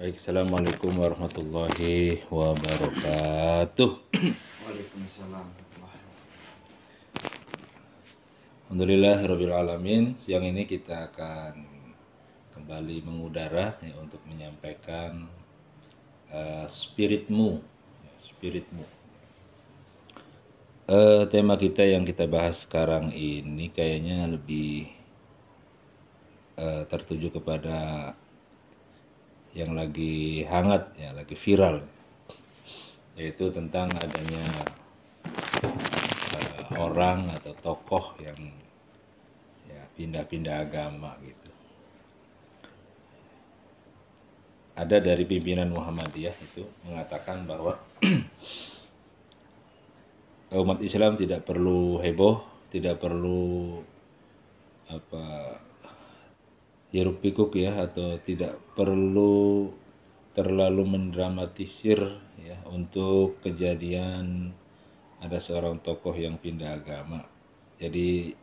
Baik, Assalamualaikum warahmatullahi wabarakatuh. Waalaikumsalam. Alhamdulillah Rabbil Alamin. Siang ini kita akan kembali mengudara ya, untuk menyampaikan eh, spiritmu, ya, spiritmu. Eh, tema kita yang kita bahas sekarang ini kayaknya lebih eh, tertuju kepada yang lagi hangat ya, lagi viral yaitu tentang adanya eh, orang atau tokoh yang ya pindah-pindah agama gitu. Ada dari pimpinan Muhammadiyah itu mengatakan bahwa umat Islam tidak perlu heboh, tidak perlu apa hiruk pikuk ya atau tidak perlu terlalu mendramatisir ya untuk kejadian ada seorang tokoh yang pindah agama. Jadi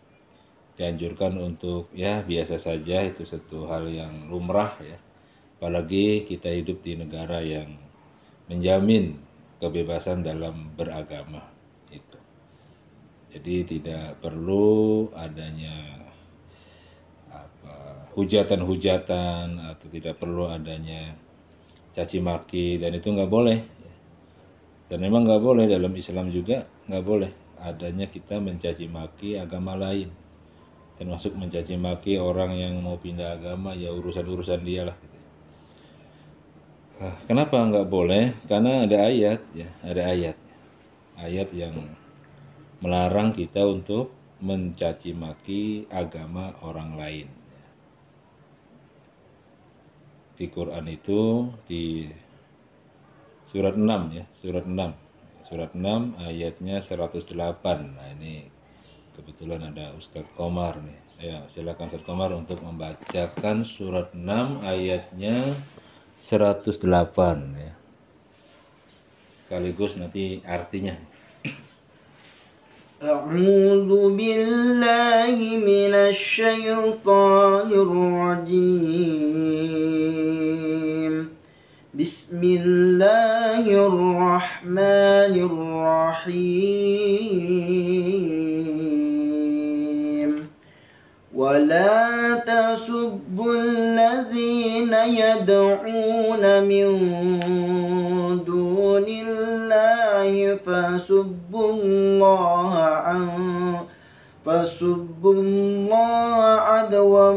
dianjurkan untuk ya biasa saja itu satu hal yang lumrah ya. Apalagi kita hidup di negara yang menjamin kebebasan dalam beragama itu. Jadi tidak perlu adanya hujatan-hujatan atau tidak perlu adanya caci maki dan itu nggak boleh. Dan memang nggak boleh dalam Islam juga nggak boleh adanya kita mencaci maki agama lain. Termasuk mencaci maki orang yang mau pindah agama ya urusan urusan dia lah gitu. Nah, kenapa nggak boleh? Karena ada ayat ya ada ayat. Ayat yang melarang kita untuk mencaci maki agama orang lain di Quran itu di surat 6 ya, surat 6. Surat 6 ayatnya 108. Nah, ini kebetulan ada Ustadz Komar nih. Ya, silakan Ustadz Komar untuk membacakan surat 6 ayatnya 108 ya. Sekaligus nanti artinya. أعوذ بالله من الشيطان الرجيم. بسم الله الرحمن الرحيم. ولا تسبوا الذين يدعون من دون الله فسبوا الله عن فسبوا الله عدوا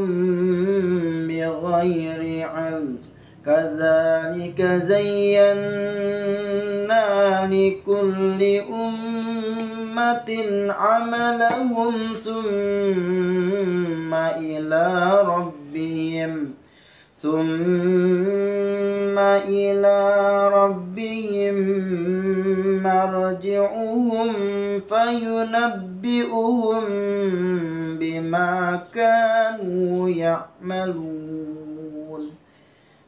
بغير علم كذلك زينا لكل أمة عملهم ثم إلى ربهم ثم إلى ربهم مرجعهم فينبئهم بما كانوا يعملون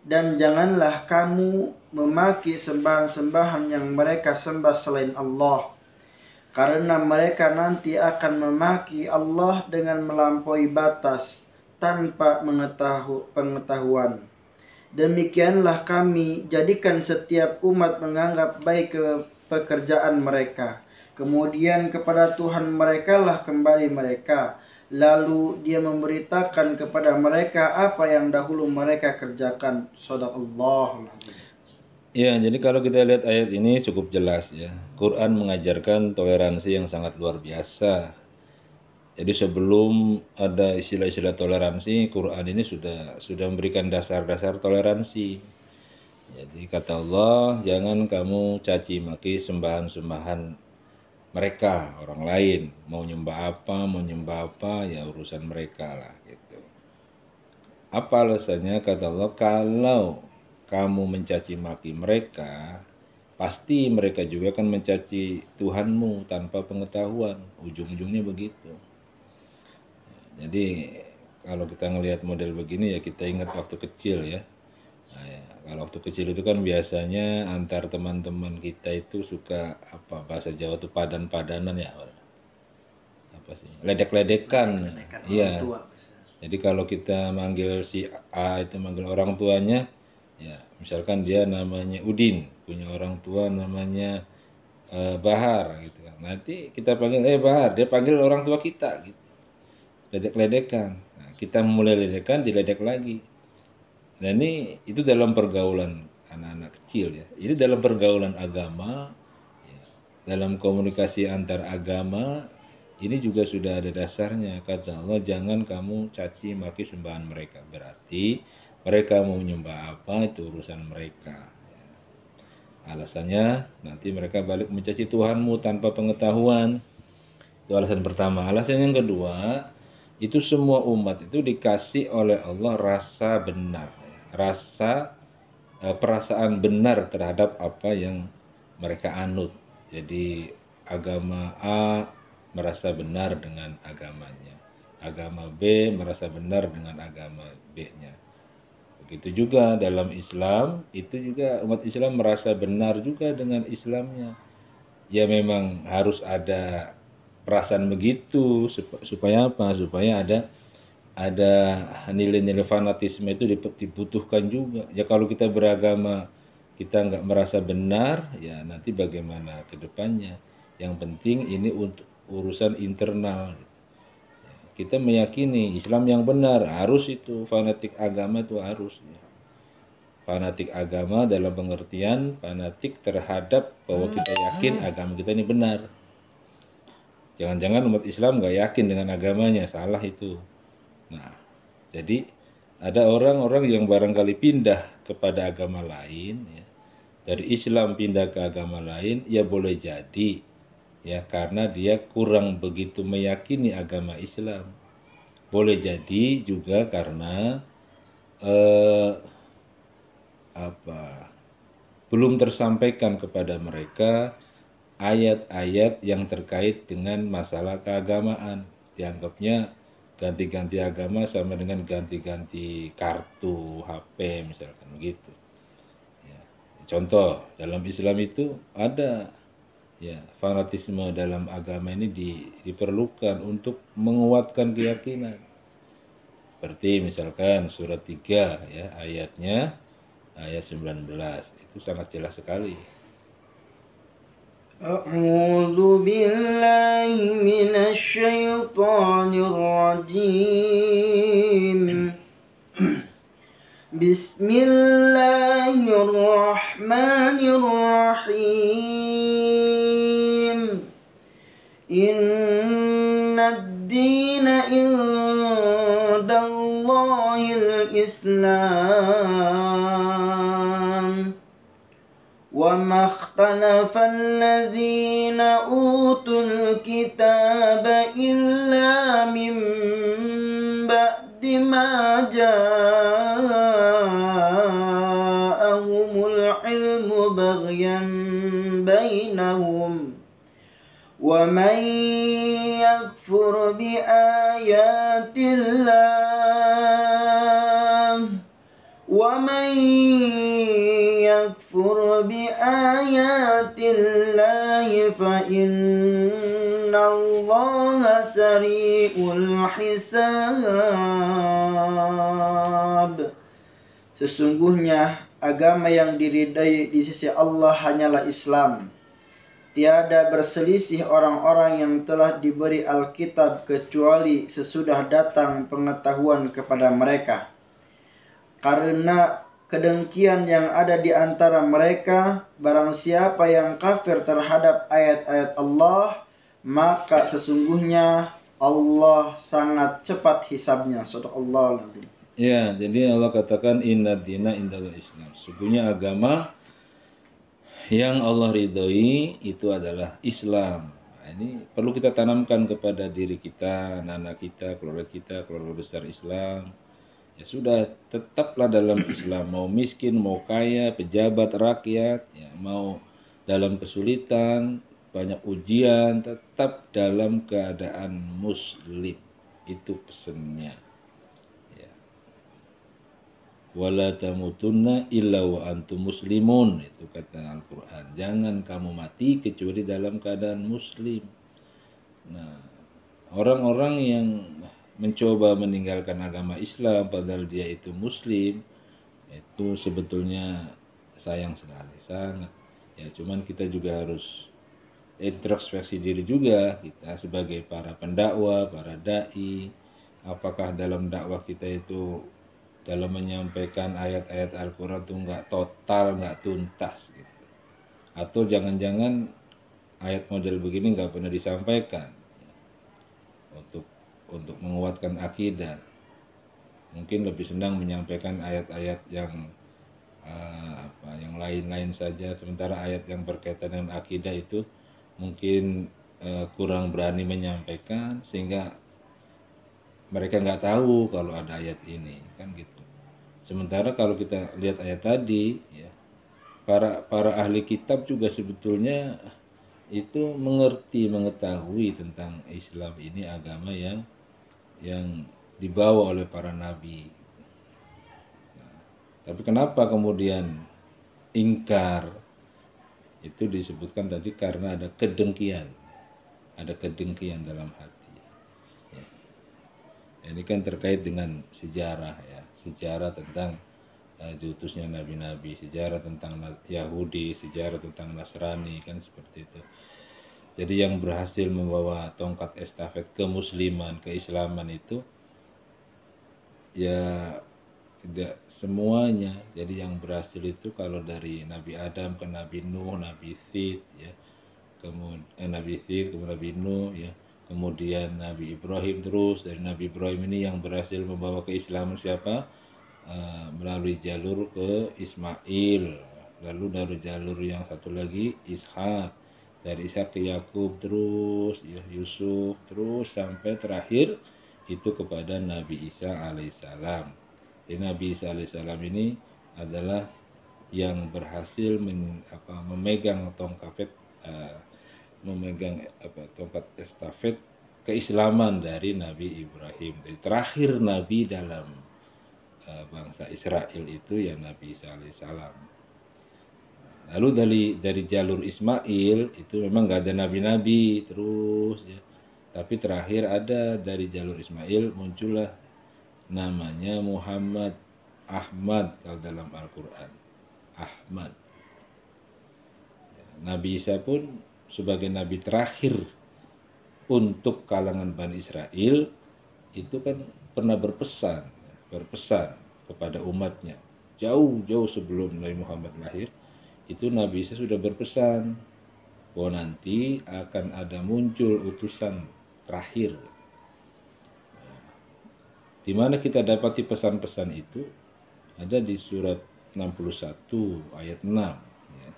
dan janganlah kamu memaki sembahan-sembahan yang mereka sembah selain Allah karena mereka nanti akan memaki Allah dengan melampaui batas tanpa mengetahu pengetahuan demikianlah kami jadikan setiap umat menganggap baik ke pekerjaan mereka kemudian kepada Tuhan mereka lah kembali mereka lalu dia memberitakan kepada mereka apa yang dahulu mereka kerjakan sadaqallah Ya, jadi kalau kita lihat ayat ini cukup jelas ya. Quran mengajarkan toleransi yang sangat luar biasa. Jadi sebelum ada istilah-istilah toleransi, Quran ini sudah sudah memberikan dasar-dasar toleransi. Jadi kata Allah, jangan kamu caci maki sembahan-sembahan mereka, orang lain. Mau nyembah apa, mau nyembah apa, ya urusan mereka lah gitu. Apa alasannya kata Allah, kalau kamu mencaci maki mereka, pasti mereka juga akan mencaci Tuhanmu tanpa pengetahuan. Ujung-ujungnya begitu. Jadi kalau kita ngelihat model begini ya kita ingat waktu kecil ya. Nah, ya. Kalau waktu kecil itu kan biasanya antar teman-teman kita itu suka apa bahasa Jawa tuh padan-padanan ya. Apa sih? Ledek-ledekan. Iya. Jadi kalau kita manggil si A itu manggil orang tuanya, Ya, misalkan dia namanya Udin, punya orang tua namanya uh, Bahar gitu kan. Nanti kita panggil eh Bahar, dia panggil orang tua kita gitu. Ledek-ledekan. Nah, kita mulai ledekan, diledek lagi. Nah ini itu dalam pergaulan anak-anak kecil ya. Ini dalam pergaulan agama, ya, dalam komunikasi antar agama, ini juga sudah ada dasarnya. Kata Allah, jangan kamu caci maki sembahan mereka. Berarti mereka mau menyembah apa itu urusan mereka. Alasannya nanti mereka balik mencaci Tuhanmu tanpa pengetahuan. Itu alasan pertama. Alasan yang kedua, itu semua umat itu dikasih oleh Allah rasa benar, rasa eh, perasaan benar terhadap apa yang mereka anut. Jadi agama A merasa benar dengan agamanya. Agama B merasa benar dengan agama B-nya Begitu juga dalam Islam, itu juga umat Islam merasa benar juga dengan Islamnya. Ya memang harus ada perasaan begitu supaya apa? Supaya ada ada nilai-nilai fanatisme itu dibutuhkan juga. Ya kalau kita beragama kita nggak merasa benar, ya nanti bagaimana ke depannya. Yang penting ini untuk urusan internal. Kita meyakini Islam yang benar harus itu. Fanatik agama itu harus fanatik agama dalam pengertian fanatik terhadap bahwa kita yakin agama kita ini benar. Jangan-jangan umat Islam nggak yakin dengan agamanya. Salah itu nah jadi ada orang-orang yang barangkali pindah kepada agama lain ya. dari Islam pindah ke agama lain ya boleh jadi ya karena dia kurang begitu meyakini agama Islam. Boleh jadi juga karena eh, apa belum tersampaikan kepada mereka ayat-ayat yang terkait dengan masalah keagamaan. Dianggapnya ganti-ganti agama sama dengan ganti-ganti kartu HP misalkan begitu. Ya. Contoh dalam Islam itu ada ya fanatisme dalam agama ini di, diperlukan untuk menguatkan keyakinan seperti misalkan surat 3 ya ayatnya ayat 19 itu sangat jelas sekali أعوذ بالله من الشيطان الرجيم. بسم الله الرحمن الرحيم. إن الدين عند الله الإسلام. اختلف الذين أوتوا الكتاب إلا من بعد ما جاءهم العلم بغيا بينهم. ومن يكفر بآيات الله يكفر بآيات الله فإن الله سريع الحساب Sesungguhnya agama yang diridai di sisi Allah hanyalah Islam. Tiada berselisih orang-orang yang telah diberi Alkitab kecuali sesudah datang pengetahuan kepada mereka. Karena kedengkian yang ada di antara mereka, barang siapa yang kafir terhadap ayat-ayat Allah, maka sesungguhnya Allah sangat cepat hisabnya. Sadaq Allah Ya, jadi Allah katakan inna dina indallah Islam. Sesungguhnya agama yang Allah ridhoi itu adalah Islam. Nah, ini perlu kita tanamkan kepada diri kita, anak-anak kita, keluarga kita, keluarga besar Islam. Ya sudah, tetaplah dalam Islam. Mau miskin, mau kaya, pejabat, rakyat, ya, mau dalam kesulitan, banyak ujian, tetap dalam keadaan muslim. Itu pesannya. Wala tamutunna illa wa antum muslimun. Itu kata Al-Qur'an. Jangan kamu mati kecuali dalam keadaan muslim. Nah orang-orang yang mencoba meninggalkan agama Islam padahal dia itu muslim itu sebetulnya sayang sekali sangat. Ya cuman kita juga harus introspeksi diri juga kita sebagai para pendakwa para dai apakah dalam dakwah kita itu dalam menyampaikan ayat-ayat Al-Quran itu nggak total nggak tuntas gitu. Atau jangan-jangan ayat model begini nggak pernah disampaikan. Untuk untuk menguatkan akidah. Mungkin lebih senang menyampaikan ayat-ayat yang uh, apa yang lain-lain saja. Sementara ayat yang berkaitan dengan akidah itu mungkin uh, kurang berani menyampaikan sehingga mereka nggak tahu kalau ada ayat ini kan gitu. Sementara kalau kita lihat ayat tadi ya para para ahli kitab juga sebetulnya itu mengerti mengetahui tentang Islam ini agama yang yang dibawa oleh para nabi. Nah, tapi kenapa kemudian ingkar? Itu disebutkan tadi karena ada kedengkian, ada kedengkian dalam hati. Ya. Ini kan terkait dengan sejarah ya, sejarah tentang uh, diutusnya nabi-nabi, sejarah tentang Yahudi, sejarah tentang Nasrani kan seperti itu. Jadi yang berhasil membawa tongkat estafet kemusliman, keislaman itu ya tidak semuanya. Jadi yang berhasil itu kalau dari Nabi Adam ke Nabi Nuh Nabi Sid ya. Kemudian eh, Nabi Sid kemudian Nabi Nuh ya. Kemudian Nabi Ibrahim terus. Dari Nabi Ibrahim ini yang berhasil membawa keislaman siapa? Uh, melalui jalur ke Ismail. Lalu dari jalur yang satu lagi Ishak dari Ishak ke Yakub terus ya Yusuf terus sampai terakhir itu kepada Nabi Isa alaihissalam. Jadi Nabi Isa alaihissalam ini adalah yang berhasil men, apa, memegang tongkat uh, memegang apa, tongkat estafet keislaman dari Nabi Ibrahim. Jadi terakhir Nabi dalam uh, bangsa Israel itu ya Nabi Isa alaihissalam. Lalu dari dari jalur Ismail itu memang nggak ada nabi-nabi terus ya tapi terakhir ada dari jalur Ismail muncullah namanya Muhammad Ahmad kalau dalam Al-Quran. Ahmad. Nabi Isa pun sebagai nabi terakhir untuk kalangan Bani Israel itu kan pernah berpesan, berpesan kepada umatnya jauh-jauh sebelum Nabi Muhammad lahir itu Nabi Isa sudah berpesan bahwa nanti akan ada muncul utusan terakhir. Nah, di mana kita dapati pesan-pesan itu ada di surat 61 ayat 6 ya.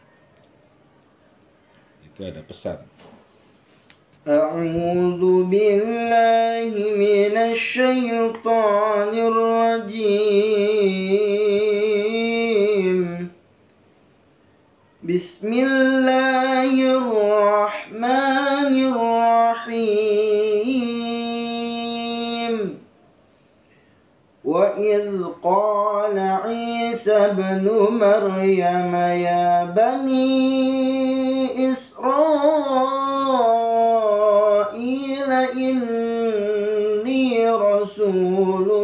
Itu ada pesan. A'udhu billahi. بسم الله الرحمن الرحيم. وإذ قال عيسى ابن مريم يا بني إسرائيل إني رسول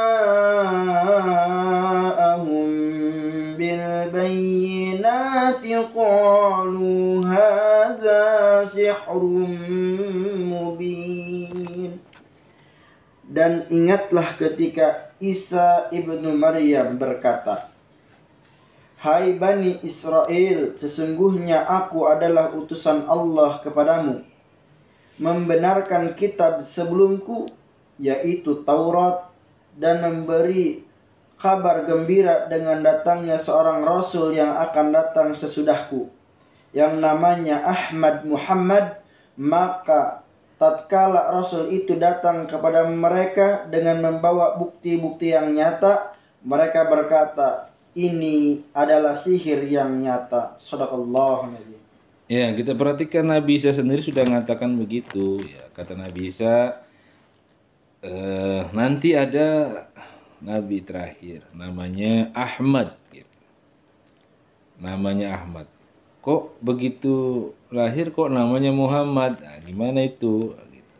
بالبينات قالوا هذا سحر مبين Dan ingatlah ketika Isa ibnu Maryam berkata, Hai Bani Israel, sesungguhnya aku adalah utusan Allah kepadamu, membenarkan kitab sebelumku, yaitu Taurat, dan memberi kabar gembira dengan datangnya seorang rasul yang akan datang sesudahku, yang namanya Ahmad Muhammad maka tatkala Rasul itu datang kepada mereka dengan membawa bukti-bukti yang nyata mereka berkata ini adalah sihir yang nyata sadaqallahu Ya, kita perhatikan Nabi Isa sendiri sudah mengatakan begitu. Ya, kata Nabi Isa, eh, nanti ada Nabi terakhir, namanya Ahmad. Gitu. Namanya Ahmad. Kok begitu lahir kok namanya Muhammad? Nah, gimana itu? Gitu.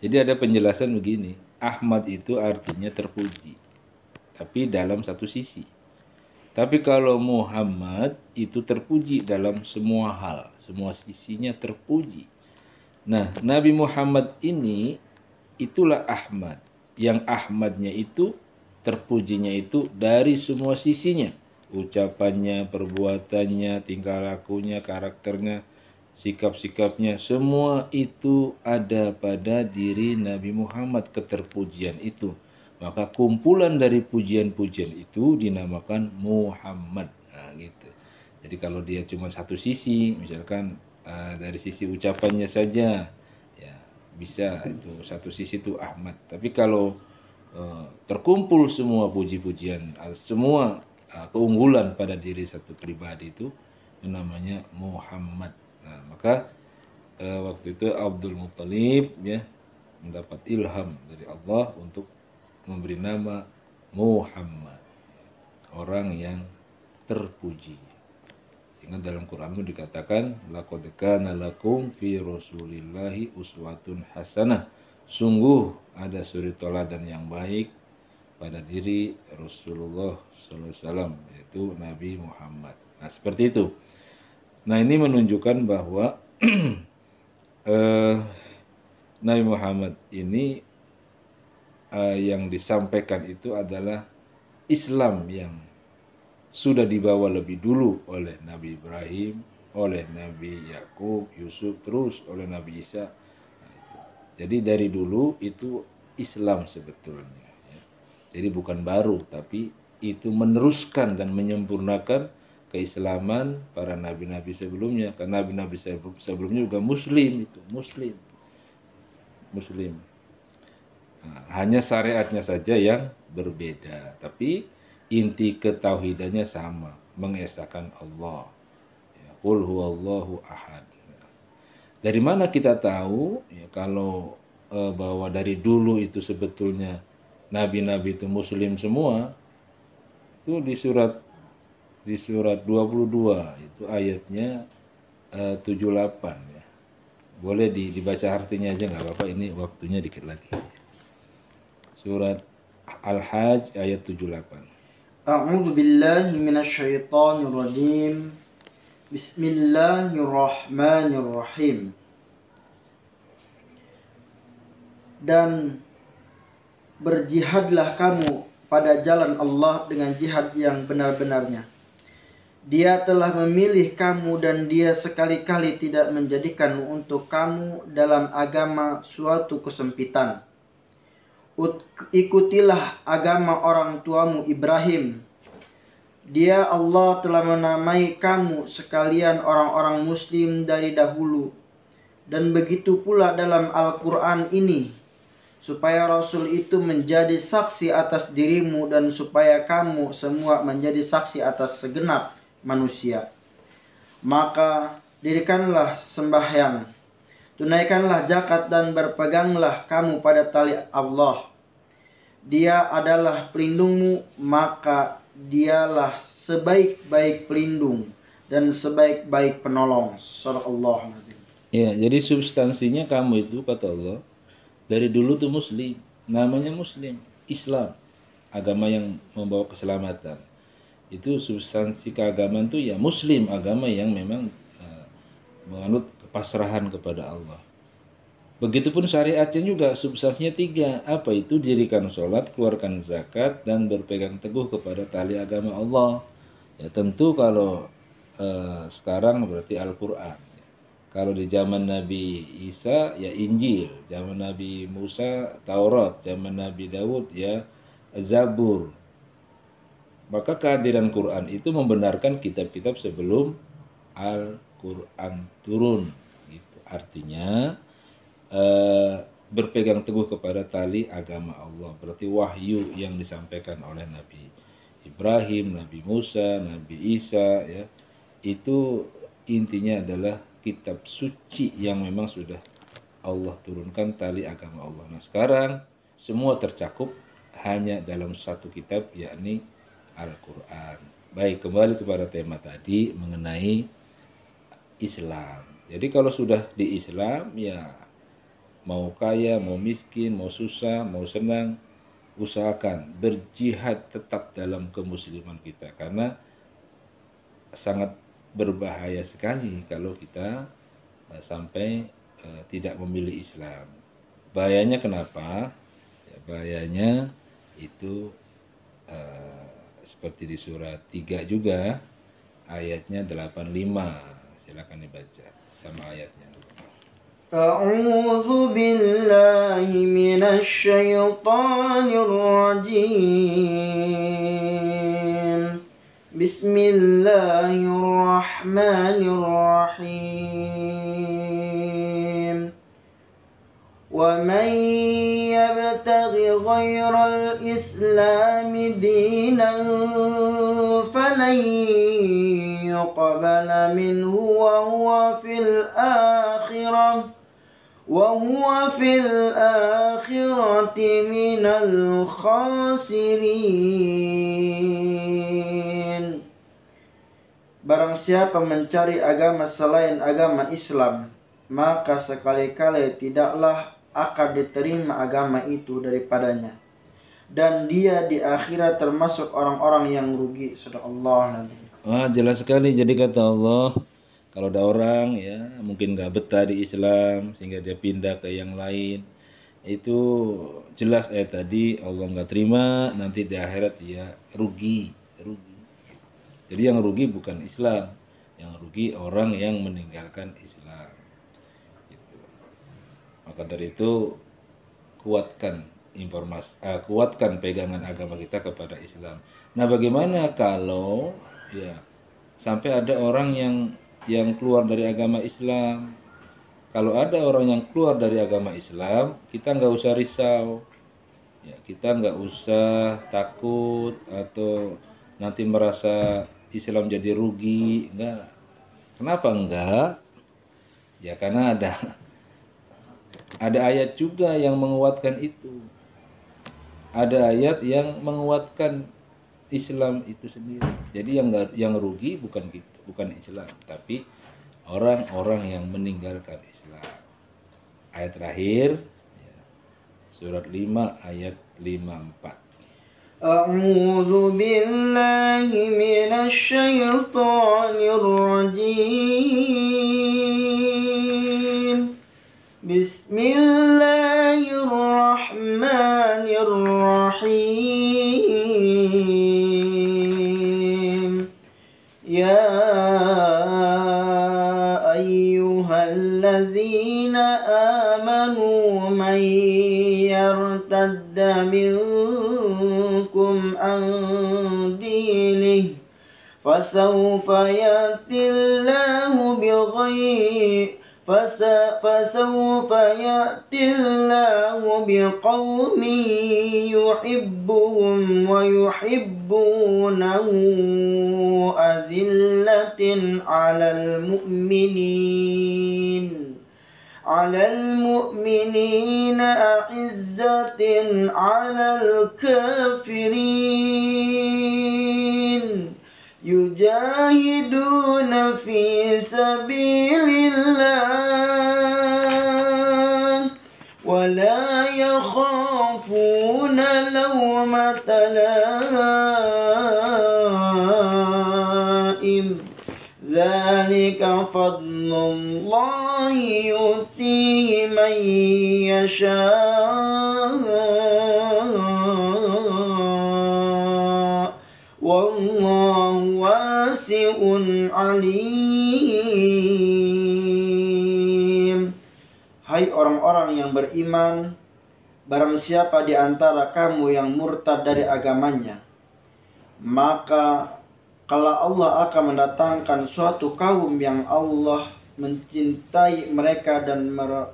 Jadi ada penjelasan begini, Ahmad itu artinya terpuji, tapi dalam satu sisi. Tapi kalau Muhammad itu terpuji dalam semua hal, semua sisinya terpuji. Nah, Nabi Muhammad ini itulah Ahmad. Yang Ahmadnya itu terpujinya itu dari semua sisinya. Ucapannya, perbuatannya, tingkah lakunya, karakternya, sikap-sikapnya, semua itu ada pada diri Nabi Muhammad keterpujian itu maka kumpulan dari pujian-pujian itu dinamakan Muhammad. Nah, gitu. Jadi kalau dia cuma satu sisi, misalkan uh, dari sisi ucapannya saja, ya bisa itu satu sisi itu Ahmad. Tapi kalau terkumpul semua puji-pujian, uh, semua uh, keunggulan pada diri satu pribadi itu, namanya Muhammad. Nah, maka waktu itu Abdul Muttalib ya mendapat ilham dari Allah untuk memberi nama Muhammad. Orang yang terpuji. Sehingga dalam Quran dikatakan laqad kana fi rasulillahi uswatun hasanah sungguh ada suri toladan yang baik pada diri Rasulullah SAW yaitu Nabi Muhammad. Nah seperti itu. Nah ini menunjukkan bahwa eh, Nabi Muhammad ini uh, yang disampaikan itu adalah Islam yang sudah dibawa lebih dulu oleh Nabi Ibrahim, oleh Nabi Yakub, Yusuf, terus oleh Nabi Isa. Jadi dari dulu itu Islam sebetulnya. Ya. Jadi bukan baru, tapi itu meneruskan dan menyempurnakan keislaman para nabi-nabi sebelumnya. Karena nabi-nabi sebelumnya juga Muslim itu, Muslim, Muslim. Nah, hanya syariatnya saja yang berbeda, tapi inti ketauhidannya sama, mengesahkan Allah. Ya, Qul huwallahu ahad. Dari mana kita tahu ya, kalau e, bahwa dari dulu itu sebetulnya nabi-nabi itu muslim semua? Itu di surat di surat 22 itu ayatnya e, 78 ya. Boleh dibaca artinya aja nggak apa-apa ini waktunya dikit lagi surat Al-Hajj ayat 78. A'udzu billahi minasyaitonir rajim. Bismillahirrahmanirrahim. Dan berjihadlah kamu pada jalan Allah dengan jihad yang benar-benarnya. Dia telah memilih kamu dan dia sekali-kali tidak menjadikan untuk kamu dalam agama suatu kesempitan ikutilah agama orang tuamu Ibrahim. Dia Allah telah menamai kamu sekalian orang-orang muslim dari dahulu. Dan begitu pula dalam Al-Quran ini. Supaya Rasul itu menjadi saksi atas dirimu dan supaya kamu semua menjadi saksi atas segenap manusia. Maka dirikanlah sembahyang. Tunaikanlah zakat dan berpeganglah kamu pada tali Allah dia adalah pelindungmu, maka dialah sebaik-baik pelindung dan sebaik-baik penolong. Sallallahu Ya, jadi substansinya kamu itu kata Allah dari dulu tuh muslim, namanya muslim, Islam, agama yang membawa keselamatan. Itu substansi keagamaan tuh ya muslim, agama yang memang uh, menganut kepasrahan kepada Allah. Begitupun syariatnya juga substansinya tiga. Apa itu? Dirikan sholat, keluarkan zakat, dan berpegang teguh kepada tali agama Allah. Ya tentu kalau eh, sekarang berarti Al-Quran. Kalau di zaman Nabi Isa ya Injil, zaman Nabi Musa Taurat, zaman Nabi Daud ya Zabur. Maka kehadiran Quran itu membenarkan kitab-kitab sebelum Al Quran turun gitu artinya eh, berpegang teguh kepada tali agama Allah berarti wahyu yang disampaikan oleh Nabi Ibrahim Nabi Musa Nabi Isa ya itu intinya adalah kitab suci yang memang sudah Allah turunkan tali agama Allah nah sekarang semua tercakup hanya dalam satu kitab yakni Al-Quran. Baik, kembali kepada tema tadi mengenai Islam. Jadi kalau sudah di Islam ya mau kaya, mau miskin, mau susah, mau senang, usahakan berjihad tetap dalam kemusliman kita karena sangat berbahaya sekali kalau kita uh, sampai uh, tidak memilih Islam. Bahayanya kenapa? Ya, bahayanya itu uh, seperti di surat 3 juga ayatnya 85 silakan dibaca sama ayatnya أعوذ بالله من الشيطان الرجيم. بسم الله الرحمن الرحيم. ومن يبتغ غير الإسلام دينا فلن يقبل منه وهو في الآخرة. وهو في الآخرة من الخاسرين Barang siapa mencari agama selain agama Islam, maka sekali-kali tidaklah akan diterima agama itu daripadanya. Dan dia di akhirat termasuk orang-orang yang rugi. Sudah Allah nanti. Wah jelas sekali jadi kata Allah kalau ada orang ya mungkin nggak betah di Islam sehingga dia pindah ke yang lain. Itu jelas eh tadi Allah nggak terima nanti di akhirat dia rugi rugi. Jadi yang rugi bukan Islam yang rugi orang yang meninggalkan Islam. Gitu. maka dari itu kuatkan informasi uh, kuatkan pegangan agama kita kepada Islam. Nah bagaimana kalau ya sampai ada orang yang yang keluar dari agama Islam. Kalau ada orang yang keluar dari agama Islam kita nggak usah risau. Ya kita nggak usah takut atau nanti merasa Islam jadi rugi. Enggak kenapa enggak ya karena ada ada ayat juga yang menguatkan itu. Ada ayat yang menguatkan Islam itu sendiri. Jadi yang yang rugi bukan kita bukan Islam tapi orang-orang yang meninggalkan Islam ayat terakhir ya, surat 5 ayat 54 أعوذ بالله من الشيطان الرجيم بسم الله من يرتد منكم عن دينه فسوف يأتي الله بغير فس- فسوف يأتي الله بقوم يحبهم ويحبونه أذلة على المؤمنين. على المؤمنين أعزة على الكافرين. يجاهدون في سبيل الله ولا يخافون لومة لائم ذلك فضل الله يؤتيه من يشاء والله واسع عليم Hai orang-orang yang beriman Barang siapa di antara kamu yang murtad dari agamanya Maka kalau Allah akan mendatangkan suatu kaum yang Allah mencintai mereka dan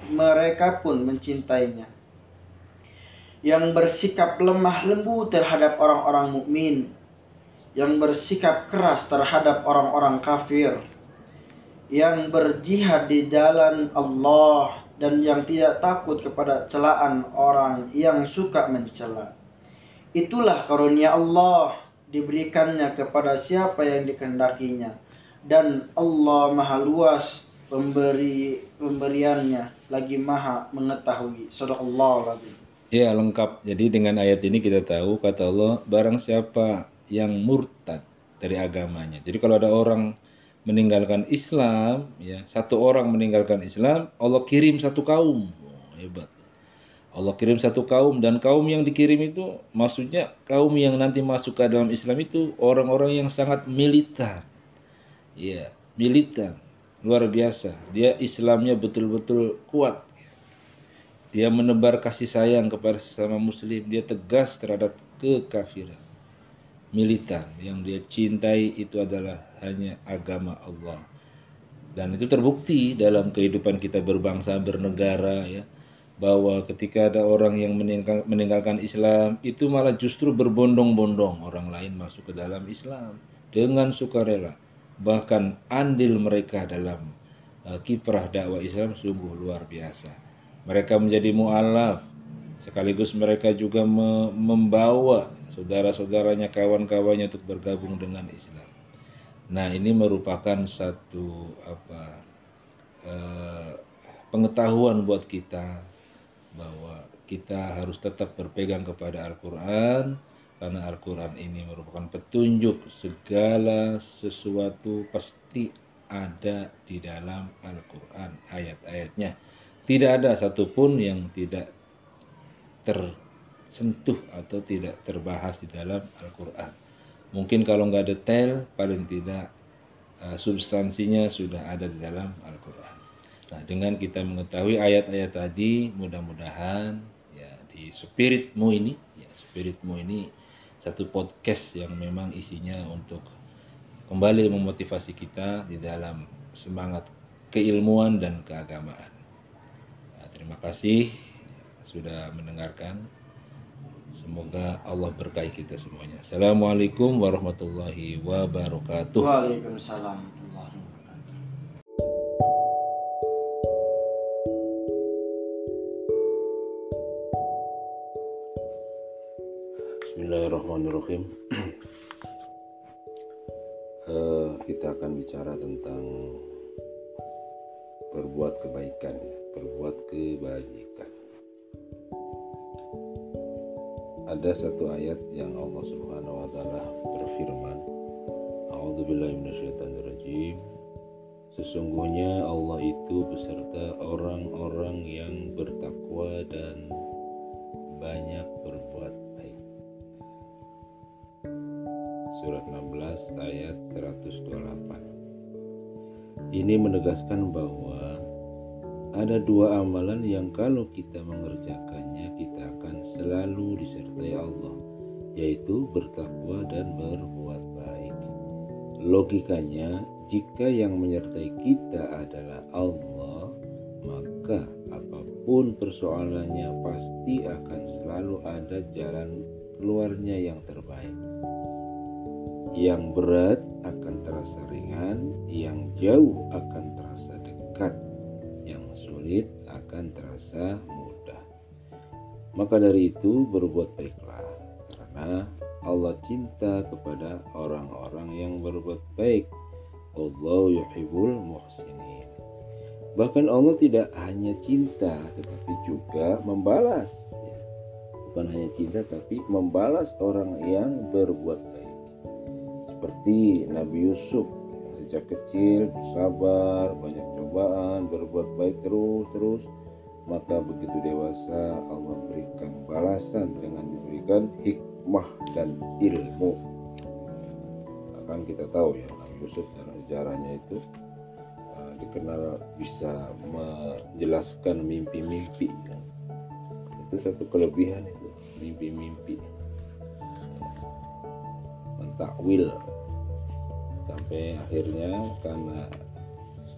mereka pun mencintainya. Yang bersikap lemah lembut terhadap orang-orang mukmin, yang bersikap keras terhadap orang-orang kafir, yang berjihad di jalan Allah dan yang tidak takut kepada celaan orang yang suka mencela. Itulah karunia Allah diberikannya kepada siapa yang dikehendakinya dan Allah maha luas pemberi pemberiannya lagi maha mengetahui sadaqallahu alazim Ya lengkap. Jadi dengan ayat ini kita tahu kata Allah barang siapa yang murtad dari agamanya. Jadi kalau ada orang meninggalkan Islam, ya satu orang meninggalkan Islam, Allah kirim satu kaum. Oh, hebat. Allah kirim satu kaum dan kaum yang dikirim itu maksudnya kaum yang nanti masuk ke dalam Islam itu orang-orang yang sangat militan. Iya, militan. Luar biasa. Dia Islamnya betul-betul kuat. Dia menebar kasih sayang kepada sesama muslim. Dia tegas terhadap kekafiran. Militan yang dia cintai itu adalah hanya agama Allah. Dan itu terbukti dalam kehidupan kita berbangsa, bernegara ya bahwa ketika ada orang yang meninggal, meninggalkan Islam itu malah justru berbondong-bondong orang lain masuk ke dalam Islam dengan sukarela. Bahkan andil mereka dalam uh, kiprah dakwah Islam sungguh luar biasa. Mereka menjadi mualaf sekaligus mereka juga me membawa saudara-saudaranya kawan-kawannya untuk bergabung dengan Islam. Nah ini merupakan satu apa uh, pengetahuan buat kita bahwa kita harus tetap berpegang kepada Al-Quran karena Al-Quran ini merupakan petunjuk segala sesuatu pasti ada di dalam Al-Quran ayat-ayatnya. Tidak ada satupun yang tidak tersentuh atau tidak terbahas di dalam Al-Quran. Mungkin kalau nggak detail paling tidak uh, substansinya sudah ada di dalam Al-Quran Nah, dengan kita mengetahui ayat-ayat tadi, mudah-mudahan ya di spiritmu ini, ya spiritmu ini satu podcast yang memang isinya untuk kembali memotivasi kita di dalam semangat keilmuan dan keagamaan. Nah, terima kasih sudah mendengarkan. Semoga Allah berkahi kita semuanya. Assalamualaikum warahmatullahi wabarakatuh. Waalaikumsalam. Bismillahirrahmanirrahim. uh, kita akan bicara tentang berbuat kebaikan, berbuat kebajikan. Ada satu ayat yang Allah Subhanahu wa taala berfirman, A'udzubillahiminasyaitonirrajim. Sesungguhnya Allah itu beserta orang-orang yang bertakwa dan banyak berbuat 128. Ini menegaskan bahwa ada dua amalan yang kalau kita mengerjakannya kita akan selalu disertai Allah, yaitu bertakwa dan berbuat baik. Logikanya, jika yang menyertai kita adalah Allah, maka apa pun persoalannya pasti akan selalu ada jalan keluarnya yang terbaik. Yang berat yang jauh akan terasa dekat, yang sulit akan terasa mudah. Maka dari itu berbuat baiklah, karena Allah cinta kepada orang-orang yang berbuat baik. Allah yuhibbul muhsinin. Bahkan Allah tidak hanya cinta, tetapi juga membalas. Bukan hanya cinta, tapi membalas orang yang berbuat baik seperti Nabi Yusuf sejak kecil bersabar banyak cobaan berbuat baik terus terus maka begitu dewasa Allah berikan balasan dengan diberikan hikmah dan ilmu. Akan kita tahu ya Yusuf dalam sejarahnya itu uh, dikenal bisa menjelaskan mimpi-mimpi. Itu satu kelebihan itu mimpi-mimpi. Takwil sampai akhirnya karena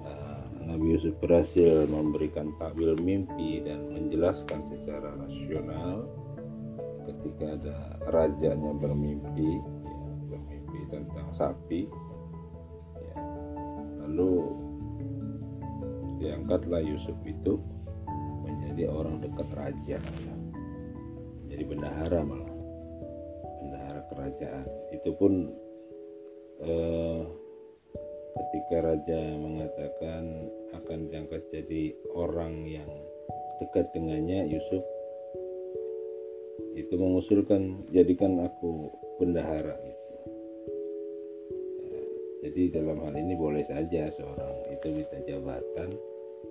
uh, Nabi Yusuf berhasil memberikan takwil mimpi dan menjelaskan secara rasional ketika ada rajanya bermimpi ya, bermimpi tentang sapi ya, lalu diangkatlah Yusuf itu menjadi orang dekat raja ya. menjadi bendahara malah bendahara kerajaan itu pun eh, ketika raja mengatakan akan diangkat jadi orang yang dekat dengannya Yusuf itu mengusulkan jadikan aku bendahara gitu. Jadi dalam hal ini boleh saja seorang itu minta jabatan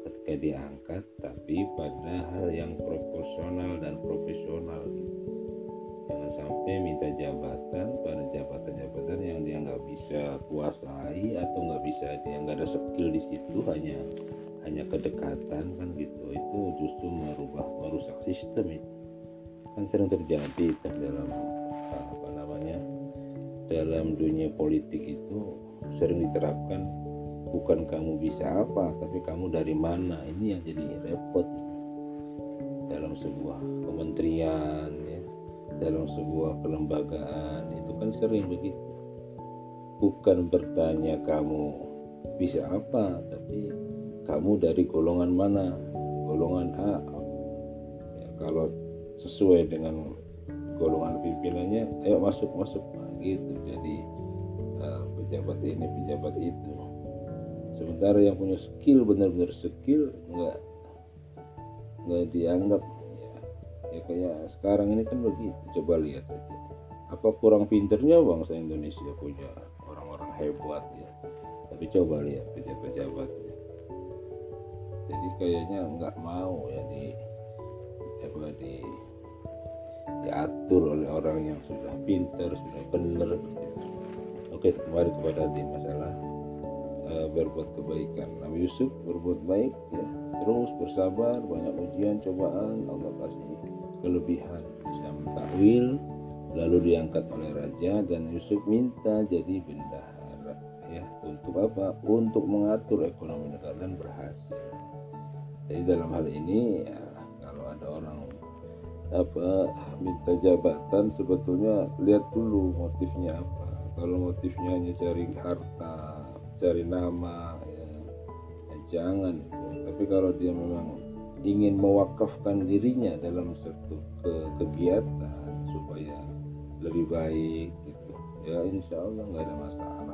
ketika diangkat tapi pada hal yang proporsional dan profesional gitu jangan sampai minta jabatan pada nggak bisa kuasai atau nggak bisa dia nggak ada skill di situ hanya hanya kedekatan kan gitu. Itu justru merubah merusak sistem itu kan sering terjadi dalam apa namanya dalam dunia politik itu sering diterapkan bukan kamu bisa apa tapi kamu dari mana? Ini yang jadi repot. Dalam sebuah kementerian ya dalam sebuah kelembagaan itu kan sering begitu bukan bertanya kamu bisa apa tapi kamu dari golongan mana? Golongan A. Ya, kalau sesuai dengan golongan pimpinannya ayo masuk masuk. Nah, gitu. Jadi uh, pejabat ini pejabat itu. Sementara yang punya skill benar-benar skill nggak nggak dianggap. Ya kayak sekarang ini kan begitu. Coba lihat aja apa kurang pinternya bangsa Indonesia punya hebat ya. Tapi coba lihat pejabat-pejabatnya jadi kayaknya nggak mau ya di apa di diatur oleh orang yang sudah pinter sudah benar gitu. oke kembali kepada di masalah uh, berbuat kebaikan. Nabi Yusuf berbuat baik ya. Terus bersabar banyak ujian cobaan Allah kasih kelebihan. Bisa mentakwil lalu diangkat oleh raja dan Yusuf minta jadi ya untuk apa? Untuk mengatur ekonomi negara dan berhasil. Jadi dalam hal ini ya, kalau ada orang apa minta jabatan sebetulnya lihat dulu motifnya apa. Kalau motifnya hanya cari harta cari nama ya, ya jangan tapi kalau dia memang ingin mewakafkan dirinya dalam satu ke kegiatan supaya lebih baik gitu ya insya Allah nggak ada masalah. itu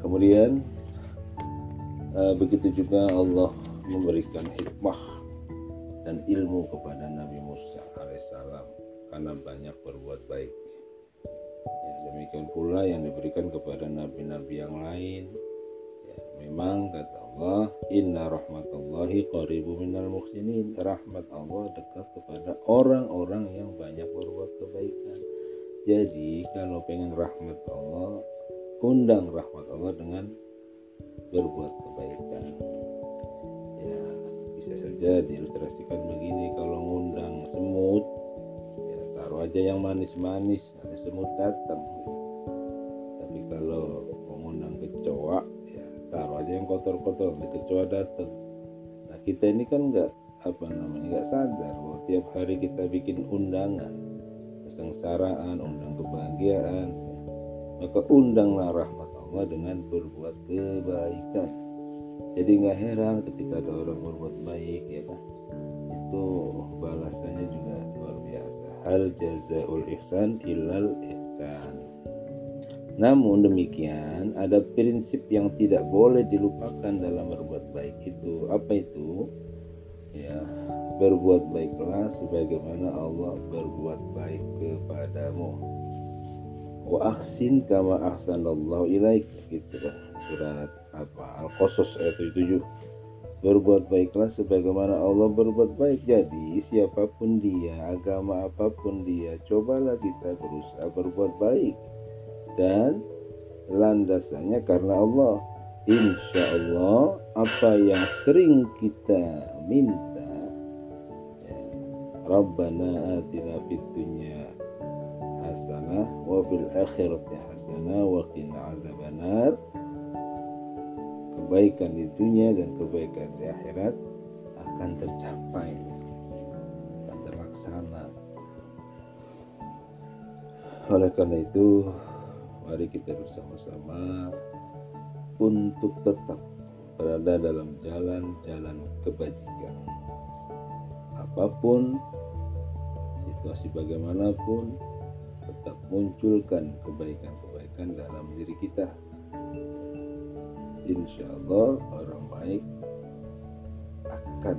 kemudian uh, begitu juga Allah memberikan hikmah dan ilmu kepada Nabi Musa alaihissalam karena banyak berbuat baik. Ya, demikian pula yang diberikan kepada nabi-nabi yang lain. Ya, memang kata Allah inna rahmatullahi qaribu minal muhsinin. Rahmat Allah dekat kepada orang-orang yang banyak berbuat kebaikan. Jadi kalau pengen rahmat Allah undang rahmat Allah dengan berbuat kebaikan. Ya bisa saja diilustrasikan begini kalau ngundang semut ya taruh aja yang manis-manis nanti semut datang tapi kalau mengundang kecoa taruh aja yang kotor-kotor nanti kecoa datang. Nah kita ini kan nggak apa namanya nggak sadar bahwa tiap hari kita bikin undangan kesengsaraan undang kebahagiaan maka undanglah rahmat Allah dengan berbuat kebaikan jadi nggak heran ketika ada orang berbuat baik ya kan itu balasannya juga luar biasa hal jazaul ihsan ilal ihsan namun demikian, ada prinsip yang tidak boleh dilupakan dalam berbuat baik itu. Apa itu? Ya, berbuat baiklah sebagaimana Allah berbuat baik kepadamu. Wa ahsin kama ahsanallahu ilaik gitu kan. Surat apa? Al-Qasas ayat 7. Berbuat baiklah sebagaimana Allah berbuat baik. Jadi siapa pun dia, agama apa pun dia, cobalah kita berusaha berbuat baik dan landasannya karena Allah insya Allah apa yang sering kita minta ya, Rabbana atina fid dunya hasanah wa fil akhirati hasanah hasana wa qina azabannar. Kebaikan di dunia dan kebaikan di akhirat akan tercapai. Akan terlaksana. Oleh karena itu mari kita bersama-sama untuk tetap berada dalam jalan-jalan kebajikan. Apa pun situasi bagaimanapun tetap munculkan kebaikan-kebaikan dalam diri kita insya Allah orang baik akan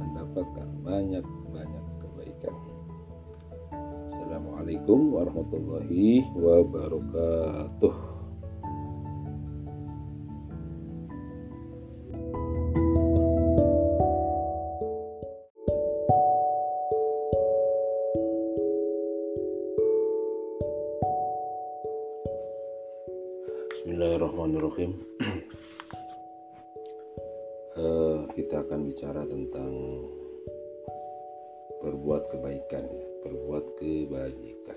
mendapatkan banyak-banyak kebaikan. Assalamualaikum warahmatullahi wabarakatuh. Bismillahirrahmanirrahim. uh, kita akan bicara tentang berbuat kebaikan, berbuat kebajikan.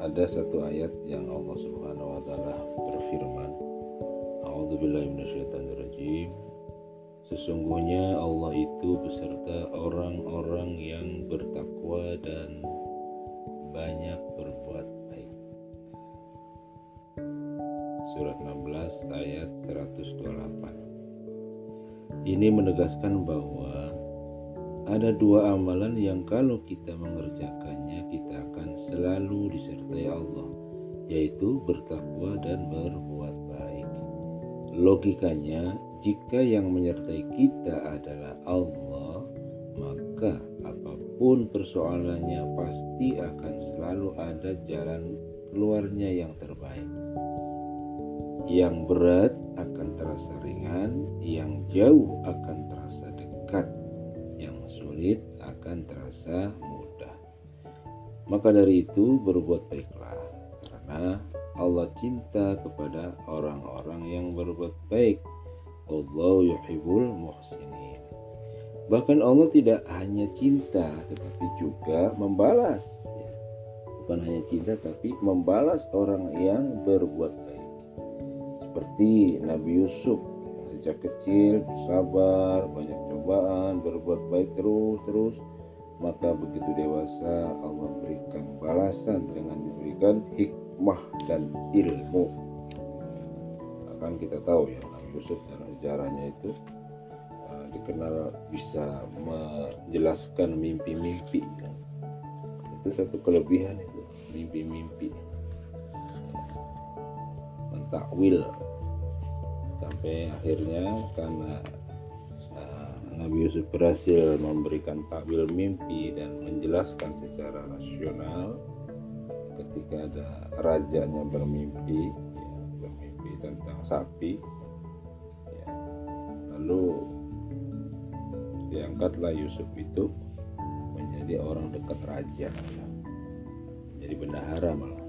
Ada satu ayat yang Allah Subhanahu wa taala berfirman, A'udzubillahiminasyaitonirrajim. Sesungguhnya Allah itu beserta orang-orang yang bertakwa dan menegaskan bahwa ada dua amalan yang kalau kita mengerjakannya kita akan selalu disertai Allah, yaitu bertakwa dan berbuat baik. Logikanya, jika yang menyertai kita adalah Allah, maka apa pun persoalannya pasti akan selalu ada jalan keluarnya yang terbaik. Yang berat akan terasa ringan, yang jauh akan Maka dari itu berbuat baiklah, karena Allah cinta kepada orang-orang yang berbuat baik. Allah yuhibbul muhsinin. Bahkan Allah tidak hanya cinta tetapi juga membalas. Bukan hanya cinta tapi membalas orang yang berbuat baik seperti Nabi Yusuf sejak kecil bersabar banyak cobaan berbuat baik terus terus maka begitu dewasa Allah berikan balasan dengan diberikan hikmah dan ilmu. Akan kita tahu ya Yusuf dalam sejarahnya itu uh, dikenal bisa menjelaskan mimpi-mimpi. Itu satu kelebihan itu mimpi-mimpi. Takwil sampai akhirnya karena Nabi Yusuf berhasil memberikan takwil mimpi dan menjelaskan secara rasional ketika ada rajanya bermimpi ya, bermimpi tentang sapi ya. lalu diangkatlah Yusuf itu menjadi orang dekat raja ya. menjadi bendahara malah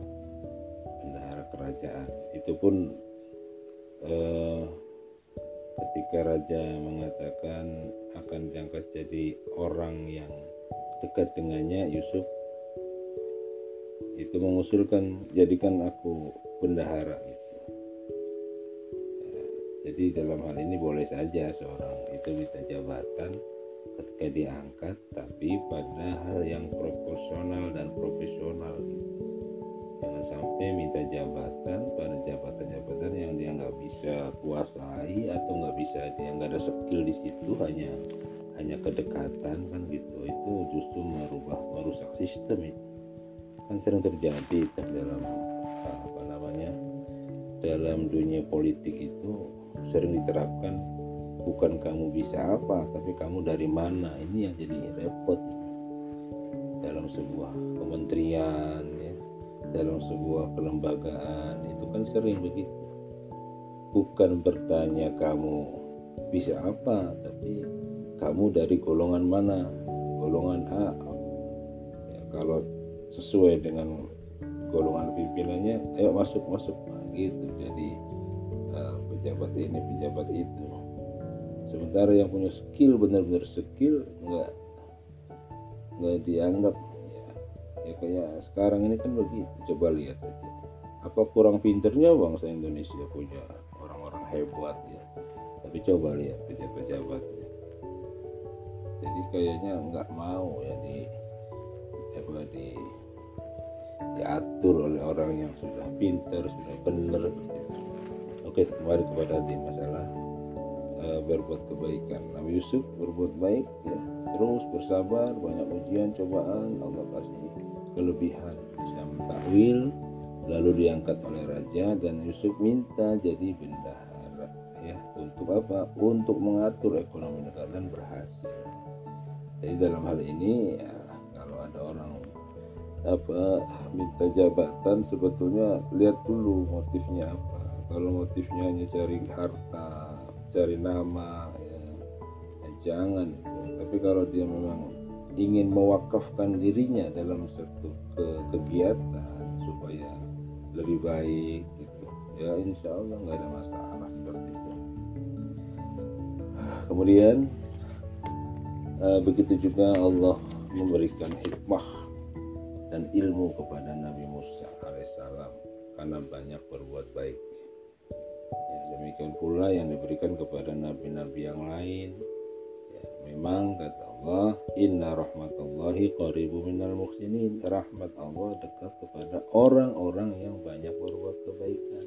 kerajaan itu pun eh, ketika raja mengatakan akan diangkat jadi orang yang dekat dengannya Yusuf itu mengusulkan jadikan aku bendahara. Itu ya, jadi dalam hal ini boleh saja seorang itu minta jabatan ketika diangkat tapi pada hal yang proporsional dan profesional. Gitu jangan sampai minta jabatan bisa kuasai atau nggak bisa dia nggak ada skill di situ hanya hanya kedekatan kan gitu. Itu justru merubah merusak sistem itu kan sering terjadi dalam apa namanya dalam dunia politik itu sering diterapkan bukan kamu bisa apa tapi kamu dari mana? Ini yang jadi repot. Dalam sebuah kementerian ya dalam sebuah kelembagaan itu kan sering begitu bukan bertanya kamu bisa apa tapi kamu dari golongan mana? Golongan A. Ya, kalau sesuai dengan golongan pimpinannya ayo masuk masuk. Nah, gitu. Jadi uh, pejabat ini pejabat itu. Sementara yang punya skill benar-benar skill nggak nggak dianggap. Ya ya kayak sekarang ini kan begitu. Coba lihat saja apa kurang pinternya bangsa Indonesia punya hebat ya. Tapi coba lihat pejabat-pejabatnya jadi kayaknya nggak mau ya di apa di diatur oleh orang yang sudah pinter sudah benar oke kembali kepada di masalah uh, berbuat kebaikan. Nabi Yusuf berbuat baik ya. Terus bersabar banyak ujian cobaan Allah kasih kelebihan. Bisa mentakwil lalu diangkat oleh raja dan Yusuf minta jadi bendahara untuk apa? Untuk mengatur ekonomi negara dan berhasil. Jadi dalam hal ini ya, kalau ada orang apa minta jabatan sebetulnya lihat dulu motifnya apa. Kalau motifnya hanya cari harta cari nama ya, ya jangan tapi kalau dia memang ingin mewakafkan dirinya dalam satu ke kegiatan supaya lebih baik gitu ya insya Allah nggak ada masalah kemudian eh, begitu juga Allah memberikan hikmah dan ilmu kepada Nabi Musa alaihissalam karena banyak berbuat baik. Ya, demikian pula yang diberikan kepada nabi-nabi yang lain. Ya, memang kata Allah, Inna rahmatullahi qaribu minal muhsinin. Rahmat Allah dekat kepada orang-orang yang banyak berbuat kebaikan.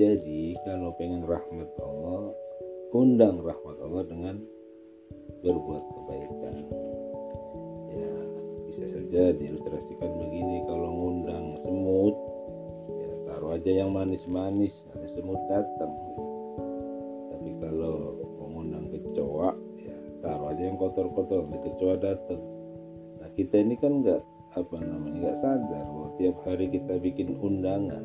Jadi kalau pengen rahmat Allah, undang rahmat Allah dengan berbuat kebaikan. Bisa saja diilustrasikan begini kalau ngundang semut ya taruh aja yang manis-manis nanti semut datang. Tapi kalau mengundang kecoa ya taruh aja yang kotor-kotor nanti kecoa datang. Nah kita ini kan nggak apa namanya nggak sadar bahwa tiap hari kita bikin undangan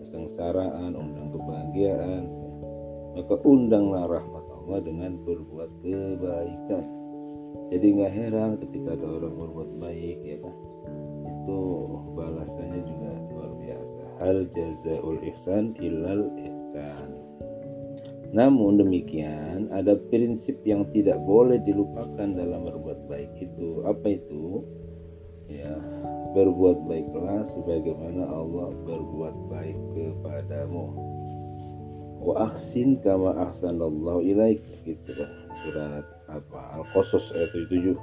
kesengsaraan undang kebahagiaan maka undanglah rahmat Allah dengan berbuat kebaikan. Jadi nggak heran ketika ada orang berbuat baik ya kan? Itu balasannya juga luar biasa. Hal jazaul ihsan ilal ihsan. Namun demikian ada prinsip yang tidak boleh dilupakan dalam berbuat baik itu. Apa itu? Ya berbuat baiklah sebagaimana Allah berbuat baik kepadamu wa ahsin kama ahsanallahu ilaik gitu kan. Surat apa? Al-Qasas ayat 7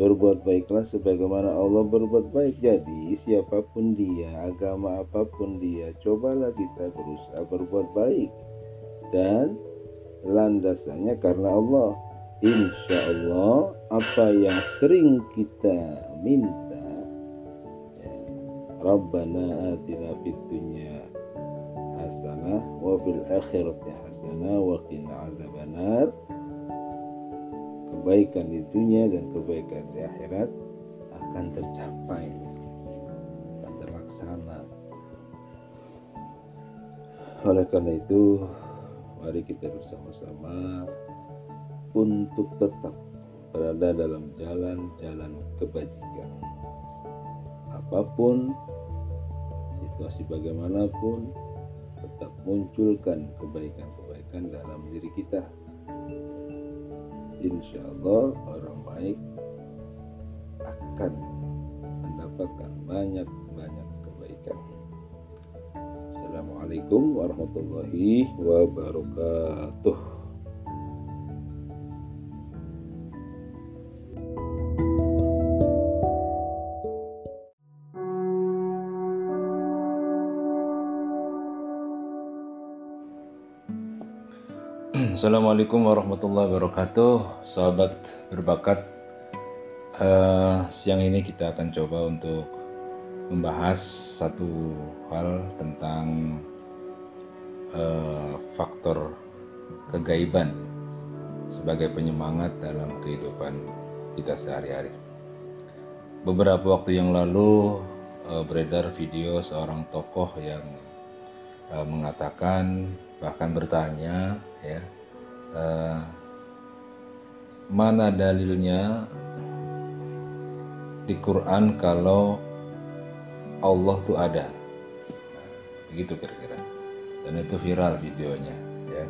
berbuat baiklah sebagaimana Allah berbuat baik. Jadi siapa pun dia agama apa pun dia cobalah kita berusaha berbuat baik. Dan landasannya karena Allah. Insya Allah apa yang sering kita minta ya, Rabbana atina fid dunya hasanah wa fil akhirati hasanah wa qina azabannar kebaikan di dunia dan kebaikan di akhirat akan tercapai. Dan terlaksana. Oleh karena itu mari kita bersama-sama untuk tetap berada dalam jalan-jalan kebajikan. Apa pun situasi bagaimanapun tetap munculkan kebaikan-kebaikan dalam diri kita insya Allah orang baik akan mendapatkan banyak-banyak kebaikan. Assalamualaikum warahmatullahi wabarakatuh. Assalamualaikum warahmatullahi wabarakatuh. Sahabat berbakat uh, Siang ini kita akan coba untuk Membahas satu hal tentang uh, Faktor kegaiban Sebagai penyemangat dalam kehidupan kita sehari-hari. Beberapa waktu yang lalu uh, Beredar video seorang tokoh yang uh, Mengatakan bahkan bertanya ya uh, mana dalilnya di Quran kalau Allah tuh ada? Begitu kira-kira. Dan itu viral videonya ya.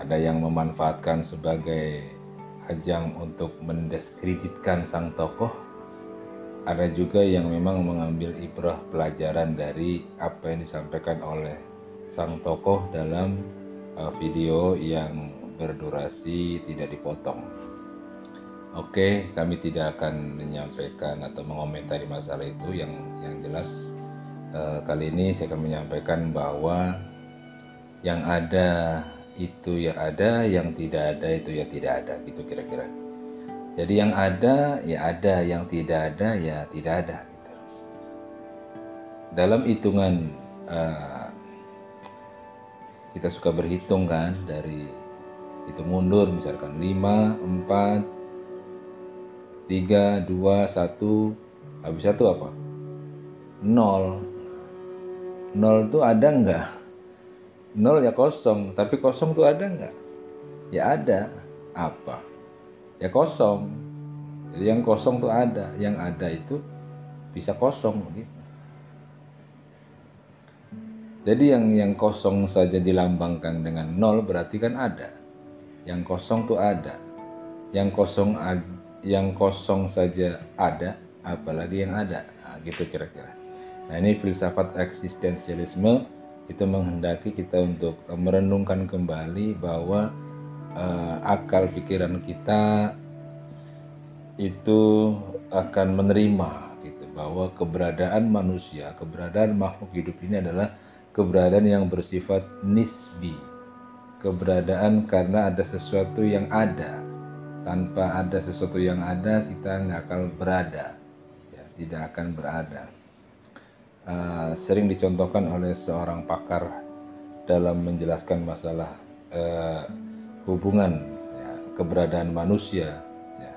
Ada yang memanfaatkan sebagai ajang untuk mendiskreditkan sang tokoh. Ada juga yang memang mengambil ibrah pelajaran dari apa yang disampaikan oleh sang tokoh dalam video yang berdurasi tidak dipotong. Oke, kami tidak akan menyampaikan atau mengomentari masalah itu. Yang yang jelas uh, kali ini saya akan menyampaikan bahwa yang ada itu ya ada, yang tidak ada itu ya tidak ada, gitu kira-kira. Jadi yang ada ya ada, yang tidak ada ya tidak ada. Gitu. Dalam hitungan uh, kita suka berhitung kan dari itu mundur misalkan 5, 4, 3, 2, 1 habis satu apa? 0 0 itu ada enggak? 0 ya kosong, tapi kosong tuh ada enggak? Ya ada. Apa? Ya kosong. Jadi yang kosong tuh ada, yang ada itu bisa kosong gitu. Jadi yang yang kosong saja dilambangkan dengan nol berarti kan ada. Yang kosong tuh ada. Yang kosong yang kosong saja ada, apalagi yang ada. Nah, gitu kira-kira. Nah, ini filsafat eksistensialisme itu menghendaki kita untuk eh, merenungkan kembali bahwa uh, akal pikiran kita itu akan menerima gitu bahwa keberadaan manusia, keberadaan makhluk hidup ini adalah keberadaan yang bersifat nisbi. Keberadaan karena ada sesuatu yang ada. Tanpa ada sesuatu yang ada, kita nggak akan berada. Ya, tidak akan berada. Uh, sering dicontohkan oleh seorang pakar dalam menjelaskan masalah uh, hubungan ya, keberadaan manusia ya,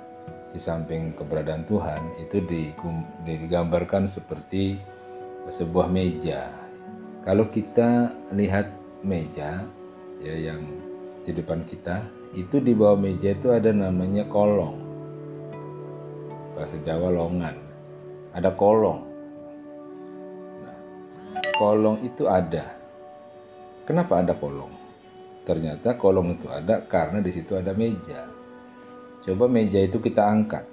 di samping keberadaan Tuhan itu digambarkan seperti sebuah meja kalau kita lihat meja ya yang di depan kita, itu di bawah meja itu ada namanya kolong. Bahasa Jawa longan. Ada kolong. Nah, kolong itu ada. Kenapa ada kolong? Ternyata kolong itu ada karena di situ ada meja. Coba meja itu kita angkat.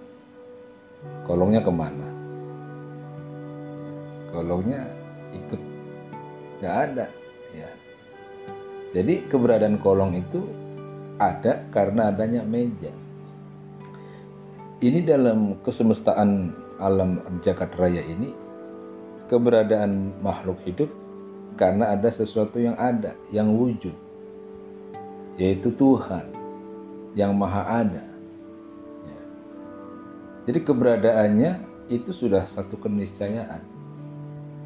Kolongnya ke mana? Kolongnya nggak ada ya. Jadi keberadaan kolong itu ada karena adanya meja. Ini dalam kesemestaan alam jagat raya ini keberadaan makhluk hidup karena ada sesuatu yang ada yang wujud yaitu Tuhan yang maha ada. Ya. jadi keberadaannya itu sudah satu keniscayaan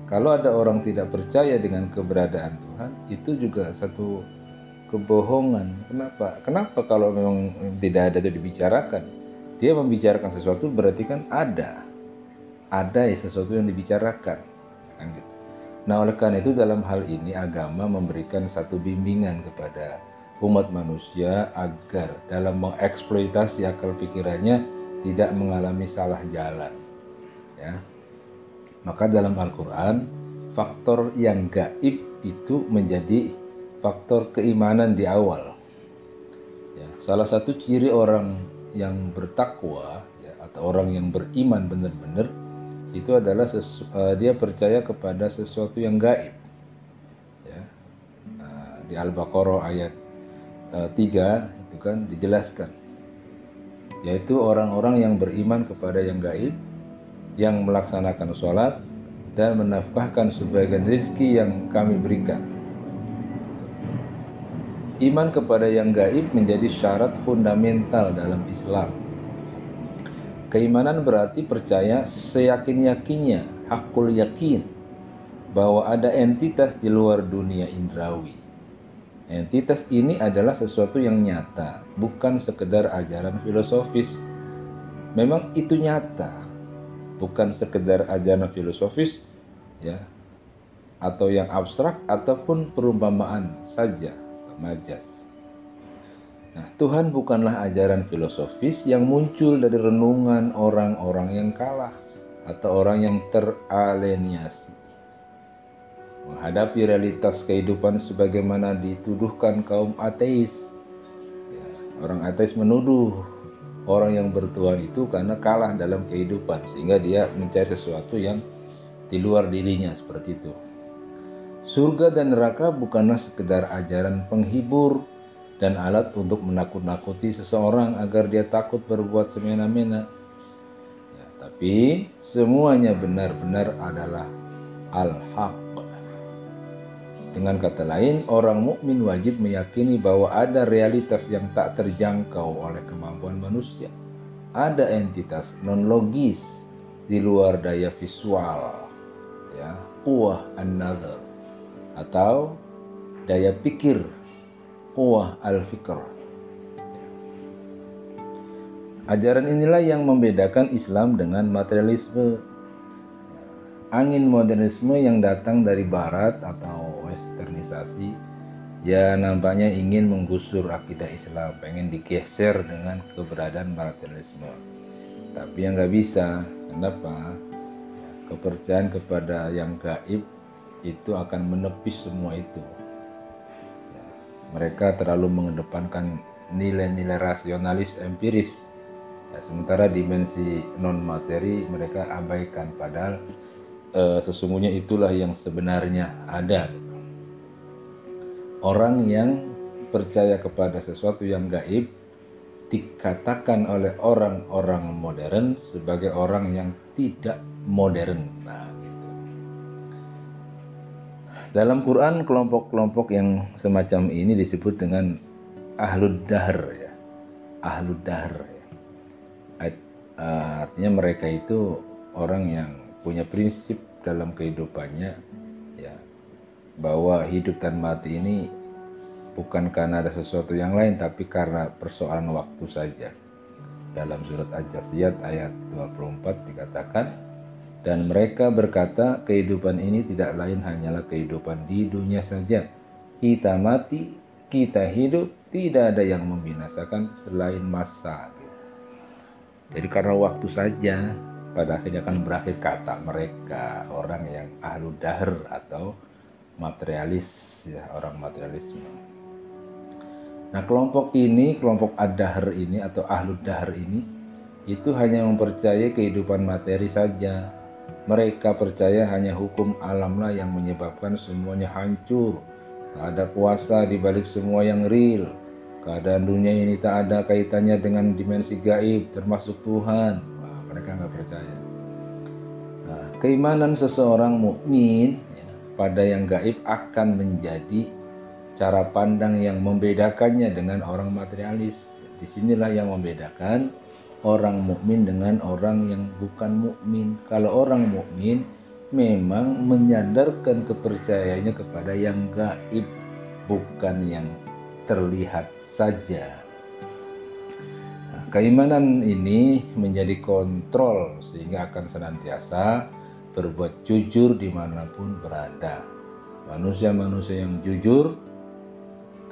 kalau ada orang tidak percaya dengan keberadaan Tuhan, itu juga satu kebohongan. Kenapa? Kenapa kalau memang tidak ada itu dibicarakan? Dia membicarakan sesuatu berarti kan ada. Ada ya sesuatu yang dibicarakan. Kan gitu. Nah, oleh karena itu dalam hal ini agama memberikan satu bimbingan kepada umat manusia agar dalam mengeksploitasi akal pikirannya tidak mengalami salah jalan. Ya, maka dalam Al-Quran, faktor yang gaib itu menjadi faktor keimanan di awal. Ya, salah satu ciri orang yang bertakwa ya, atau orang yang beriman benar-benar itu adalah uh, dia percaya kepada sesuatu yang gaib. Ya, uh, di Al-Baqarah ayat uh, eh, 3 itu kan dijelaskan yaitu orang-orang yang beriman kepada yang gaib yang melaksanakan sholat dan menafkahkan sebagian rizki yang kami berikan. Iman kepada yang gaib menjadi syarat fundamental dalam Islam. Keimanan berarti percaya seyakin-yakinnya, hakul yakin, bahwa ada entitas di luar dunia indrawi. Entitas ini adalah sesuatu yang nyata, bukan sekedar ajaran filosofis. Memang itu nyata, bukan sekedar ajaran filosofis ya atau yang abstrak ataupun perumpamaan saja majas. Nah, Tuhan bukanlah ajaran filosofis yang muncul dari renungan orang-orang yang kalah atau orang yang teraleniasi. Menghadapi realitas kehidupan sebagaimana dituduhkan kaum ateis. Ya, orang ateis menuduh orang yang bertuhan itu karena kalah dalam kehidupan sehingga dia mencari sesuatu yang di luar dirinya seperti itu. Surga dan neraka bukanlah sekedar ajaran penghibur dan alat untuk menakut-nakuti seseorang agar dia takut berbuat semena-mena. Ya, tapi semuanya benar-benar adalah al-haq. Dengan kata lain, orang mukmin wajib meyakini bahwa ada realitas yang tak terjangkau oleh kemampuan manusia. Ada entitas non logis di luar daya visual, ya, kuah another atau daya pikir, kuah al-fikr. Ajaran inilah yang membedakan Islam dengan materialisme angin modernisme yang datang dari barat atau westernisasi ya nampaknya ingin menggusur akidah Islam, pengen digeser dengan keberadaan materialisme. Tapi yang nggak bisa, kenapa? Ya, kepercayaan kepada yang gaib itu akan menepis semua itu. Ya, mereka terlalu mengedepankan nilai-nilai rasionalis empiris. Ya, sementara dimensi non materi mereka abaikan padahal uh, sesungguhnya itulah yang sebenarnya ada. Orang yang percaya kepada sesuatu yang gaib dikatakan oleh orang-orang modern sebagai orang yang tidak modern. Nah, gitu. Dalam Quran kelompok-kelompok yang semacam ini disebut dengan ahlud dahr ya. Ahlud dahr ya. Artinya mereka itu orang yang punya prinsip dalam kehidupannya ya bahwa hidup dan mati ini bukan karena ada sesuatu yang lain tapi karena persoalan waktu saja. Dalam surat Al-Jasiyat ayat 24 dikatakan dan mereka berkata kehidupan ini tidak lain hanyalah kehidupan di dunia saja. Kita mati, kita hidup, tidak ada yang membinasakan selain masa. Jadi karena waktu saja pada akhirnya akan berakhir kata mereka orang yang ahlu dahr atau materialis ya orang materialisme. Nah kelompok ini kelompok ad-dahr ini atau ahlu dahr ini itu hanya mempercayai kehidupan materi saja. Mereka percaya hanya hukum alamlah yang menyebabkan semuanya hancur. Tak ada kuasa di balik semua yang real. Keadaan dunia ini tak ada kaitannya dengan dimensi gaib termasuk Tuhan mereka nggak percaya. Nah, keimanan seseorang mukmin pada yang gaib akan menjadi cara pandang yang membedakannya dengan orang materialis. Di sinilah yang membedakan orang mukmin dengan orang yang bukan mukmin. Kalau orang mukmin memang menyadarkan kepercayaannya kepada yang gaib, bukan yang terlihat saja. Keimanan ini menjadi kontrol sehingga akan senantiasa berbuat jujur di mana pun berada. Manusia-manusia yang jujur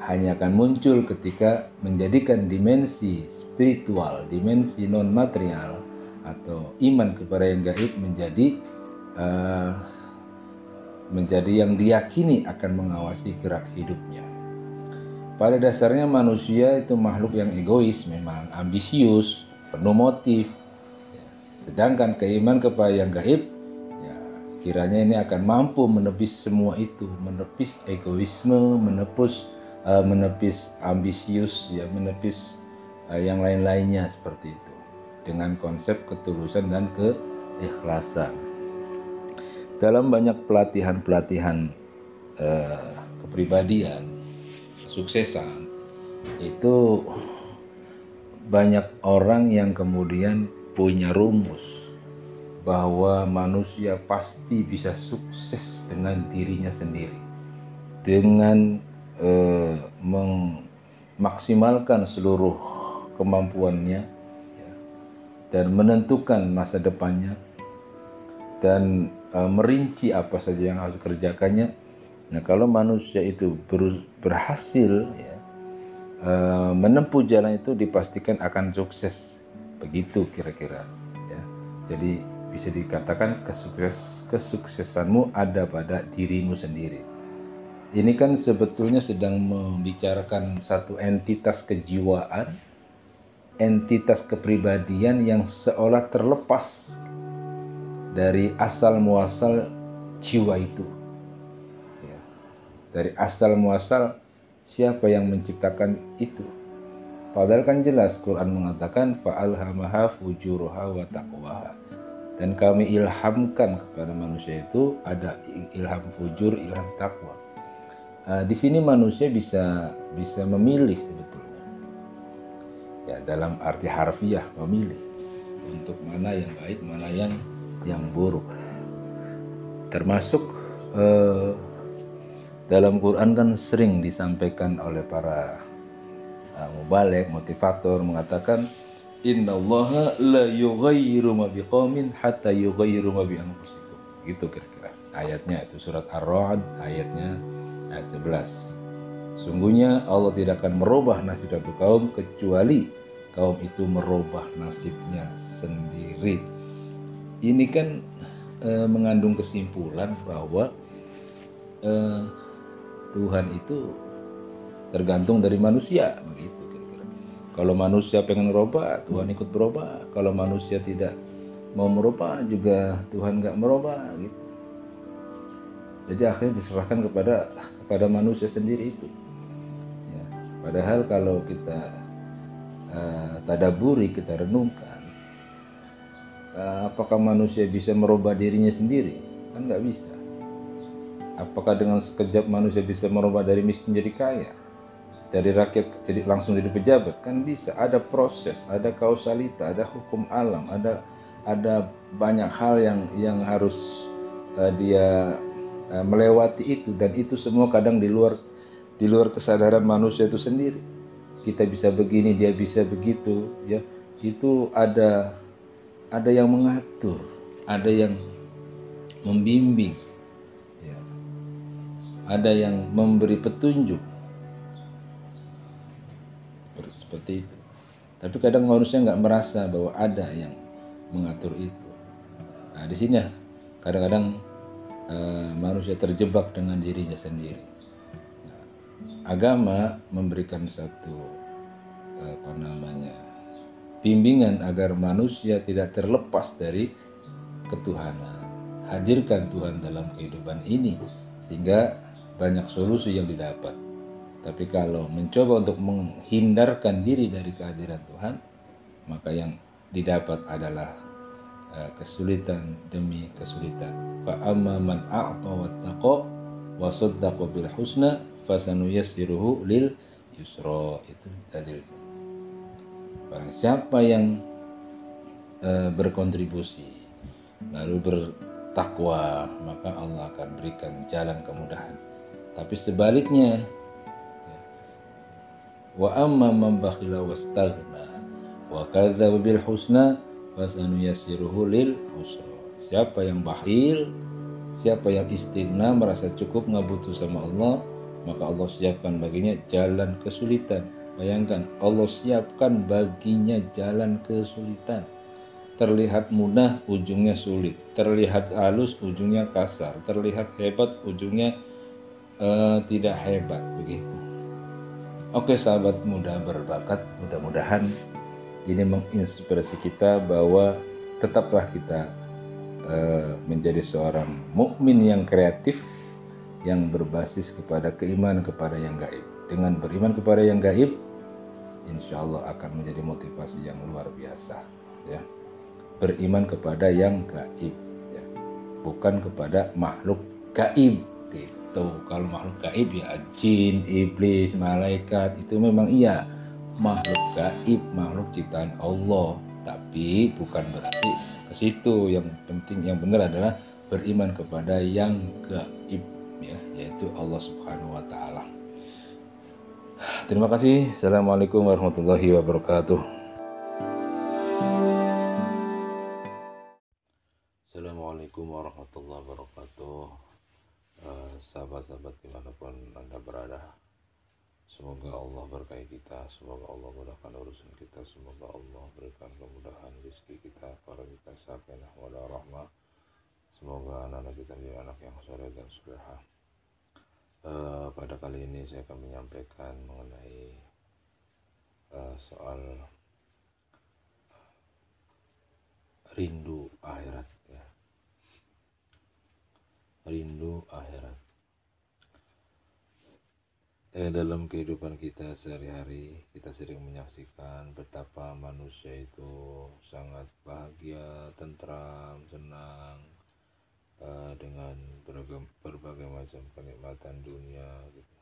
hanya akan muncul ketika menjadikan dimensi spiritual, dimensi non material atau iman kepada yang gaib menjadi uh, menjadi yang diyakini akan mengawasi gerak hidupnya. Pada dasarnya manusia itu makhluk yang egois, memang ambisius, penuh motif. Sedangkan keiman kepada yang gaib, kiranya ini akan mampu menepis semua itu, menepis egoisme, menepis uh, menepis ambisius, ya, menepis uh, yang lain-lainnya seperti itu, dengan konsep ketulusan dan keikhlasan. Dalam banyak pelatihan-pelatihan uh, kepribadian, kesuksesan itu banyak orang yang kemudian punya rumus bahwa manusia pasti bisa sukses dengan dirinya sendiri dengan eh, memaksimalkan seluruh kemampuannya ya, dan menentukan masa depannya dan eh, merinci apa saja yang harus kerjakannya Nah, kalau manusia itu ber, berhasil ya, e, menempuh jalan itu dipastikan akan sukses. Begitu kira-kira ya. Jadi bisa dikatakan kesukses kesuksesanmu ada pada dirimu sendiri. Ini kan sebetulnya sedang membicarakan satu entitas kejiwaan, entitas kepribadian yang seolah terlepas dari asal muasal jiwa itu. Ya. Dari asal muasal siapa yang menciptakan itu. Padahal kan jelas Quran mengatakan fa'alhamaha fujuruha wa taqwaha. Dan kami ilhamkan kepada manusia itu ada ilham fujur, ilham takwa. Uh, di sini manusia bisa bisa memilih sebetulnya. Ya, dalam arti harfiah memilih untuk mana yang baik, mana yang yang buruk. Termasuk uh, dalam Quran kan sering disampaikan oleh para uh, mubalek, motivator mengatakan innallaha la yughayyiru ma biqaumin hatta yughayyiru ma bi anfusikum. Gitu kira-kira. Ayatnya itu surat Ar-Ra'd ayatnya ayat 11. Sungguhnya Allah tidak akan merubah nasib satu kaum kecuali kaum itu merubah nasibnya sendiri. Ini kan e, mengandung kesimpulan bahwa e, Tuhan itu tergantung dari manusia begitu. Kalau manusia pengen merubah, Tuhan ikut berubah. Kalau manusia tidak mau merubah juga Tuhan nggak merubah gitu. Jadi akhirnya diserahkan kepada kepada manusia sendiri itu. Ya, padahal kalau kita uh, tadaburi, kita renungkan, uh, apakah manusia bisa merubah dirinya sendiri? Kan nggak bisa. Apakah dengan sekejap manusia bisa merubah dari miskin jadi kaya? Dari rakyat jadi langsung jadi pejabat? Kan bisa. Ada proses, ada kausalita, ada hukum alam, ada ada banyak hal yang yang harus uh, dia uh, melewati itu dan itu semua kadang di luar di luar kesadaran manusia itu sendiri. Kita bisa begini, dia bisa begitu, ya. Itu ada ada yang mengatur, ada yang membimbing ada yang memberi petunjuk seperti itu. Tapi kadang manusia nggak merasa bahwa ada yang mengatur itu. Nah di sini kadang-kadang uh, manusia terjebak dengan dirinya sendiri. Nah, agama memberikan satu apa namanya bimbingan agar manusia tidak terlepas dari ketuhanan. Hadirkan Tuhan dalam kehidupan ini sehingga banyak solusi yang didapat. Tapi kalau mencoba untuk menghindarkan diri dari kehadiran Tuhan, maka yang didapat adalah uh, kesulitan demi kesulitan. Fa amma man a'ta wattaqa wa saddaqa bil husna fasanuyassiruhu lil yusra. Itu dalil. Barang siapa yang uh, berkontribusi lalu bertakwa, maka Allah akan berikan jalan kemudahan tapi sebaliknya wa amma man bakhila wastaghna wa kadzdzaba bil husna fasanuyassiruhu lil usra. Siapa yang bakhil siapa yang istighna merasa cukup nggak butuh sama Allah maka Allah siapkan baginya jalan kesulitan. Bayangkan Allah siapkan baginya jalan kesulitan. Terlihat mudah ujungnya sulit. Terlihat halus ujungnya kasar. Terlihat hebat ujungnya uh, tidak hebat begitu. Oke sahabat muda berbakat, mudah-mudahan ini menginspirasi kita bahwa tetaplah kita uh, menjadi seorang mukmin yang kreatif yang berbasis kepada keimanan kepada yang gaib. Dengan beriman kepada yang gaib, insya Allah akan menjadi motivasi yang luar biasa. Ya, beriman kepada yang gaib, ya. bukan kepada makhluk gaib. Gitu itu kalau makhluk gaib ya jin iblis malaikat itu memang iya makhluk gaib makhluk ciptaan Allah tapi bukan berarti ke situ yang penting yang benar adalah beriman kepada yang gaib ya yaitu Allah Subhanahu wa taala Terima kasih. Assalamualaikum warahmatullahi wabarakatuh. Assalamualaikum warahmatullahi wabarakatuh. Eh, sahabat-sahabat di mana pun anda berada semoga Allah berkahi kita semoga Allah mudahkan urusan kita semoga Allah berikan kemudahan rezeki kita para kita sakinah wala rahmah. Semoga anak-anak kita menjadi anak yang soleh dan suleha uh, pada kali ini saya akan menyampaikan mengenai uh, soal rindu akhirat rindu akhirat eh, dalam kehidupan kita sehari-hari kita sering menyaksikan betapa manusia itu sangat bahagia, tentram, senang uh, dengan berbagai, berbagai macam kenikmatan dunia gitu.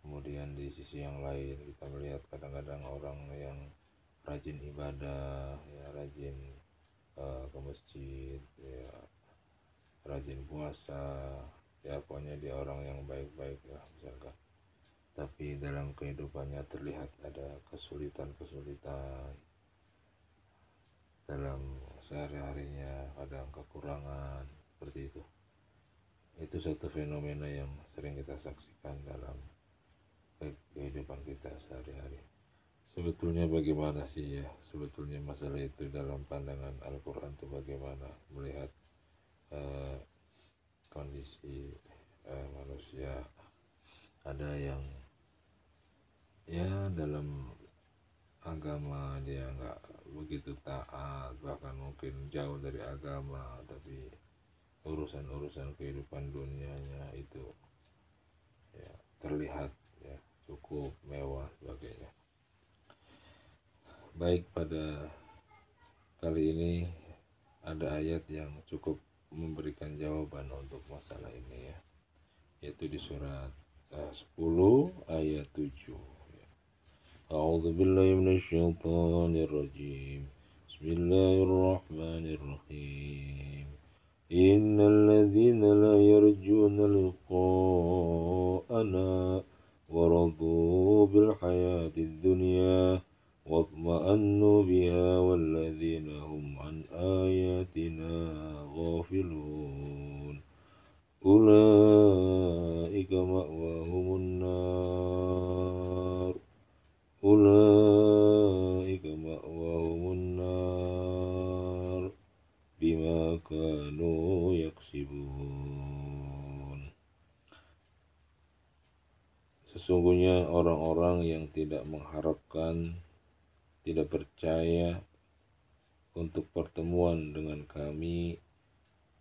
Kemudian di sisi yang lain kita melihat kadang-kadang orang yang rajin ibadah, ya rajin uh, ke masjid, ya rajin puasa, ya pokoknya dia orang yang baik-baik lah misalkan. Tapi dalam kehidupannya terlihat ada kesulitan-kesulitan. Dalam sehari-harinya kadang kekurangan seperti itu. Itu satu fenomena yang sering kita saksikan dalam kehidupan kita sehari-hari. Sebetulnya bagaimana sih ya? Sebetulnya masalah itu dalam pandangan Al-Quran itu bagaimana? Melihat uh, kondisi uh, manusia ada yang ya dalam agama dia nggak begitu taat bahkan mungkin jauh dari agama tapi urusan-urusan kehidupan dunianya itu ya terlihat ya cukup mewah sebagainya. Baik pada kali ini ada ayat yang cukup memberikan jawaban untuk masalah ini ya. Yaitu di surat eh, uh, 10 ayat 7 A'udzu billahi minasyaitonir rajim Bismillahirrahmanirrahim. Innalladzina la yarjuna liqa'ana waradu bil hayatid dunya. واطمأنوا بها والذين هم عن آياتنا غافلون أولئك مأواهم النار أولئك مأواهم النار بما كانوا يكسبون Sesungguhnya orang-orang yang tidak mengharapkan, tidak percaya untuk pertemuan dengan kami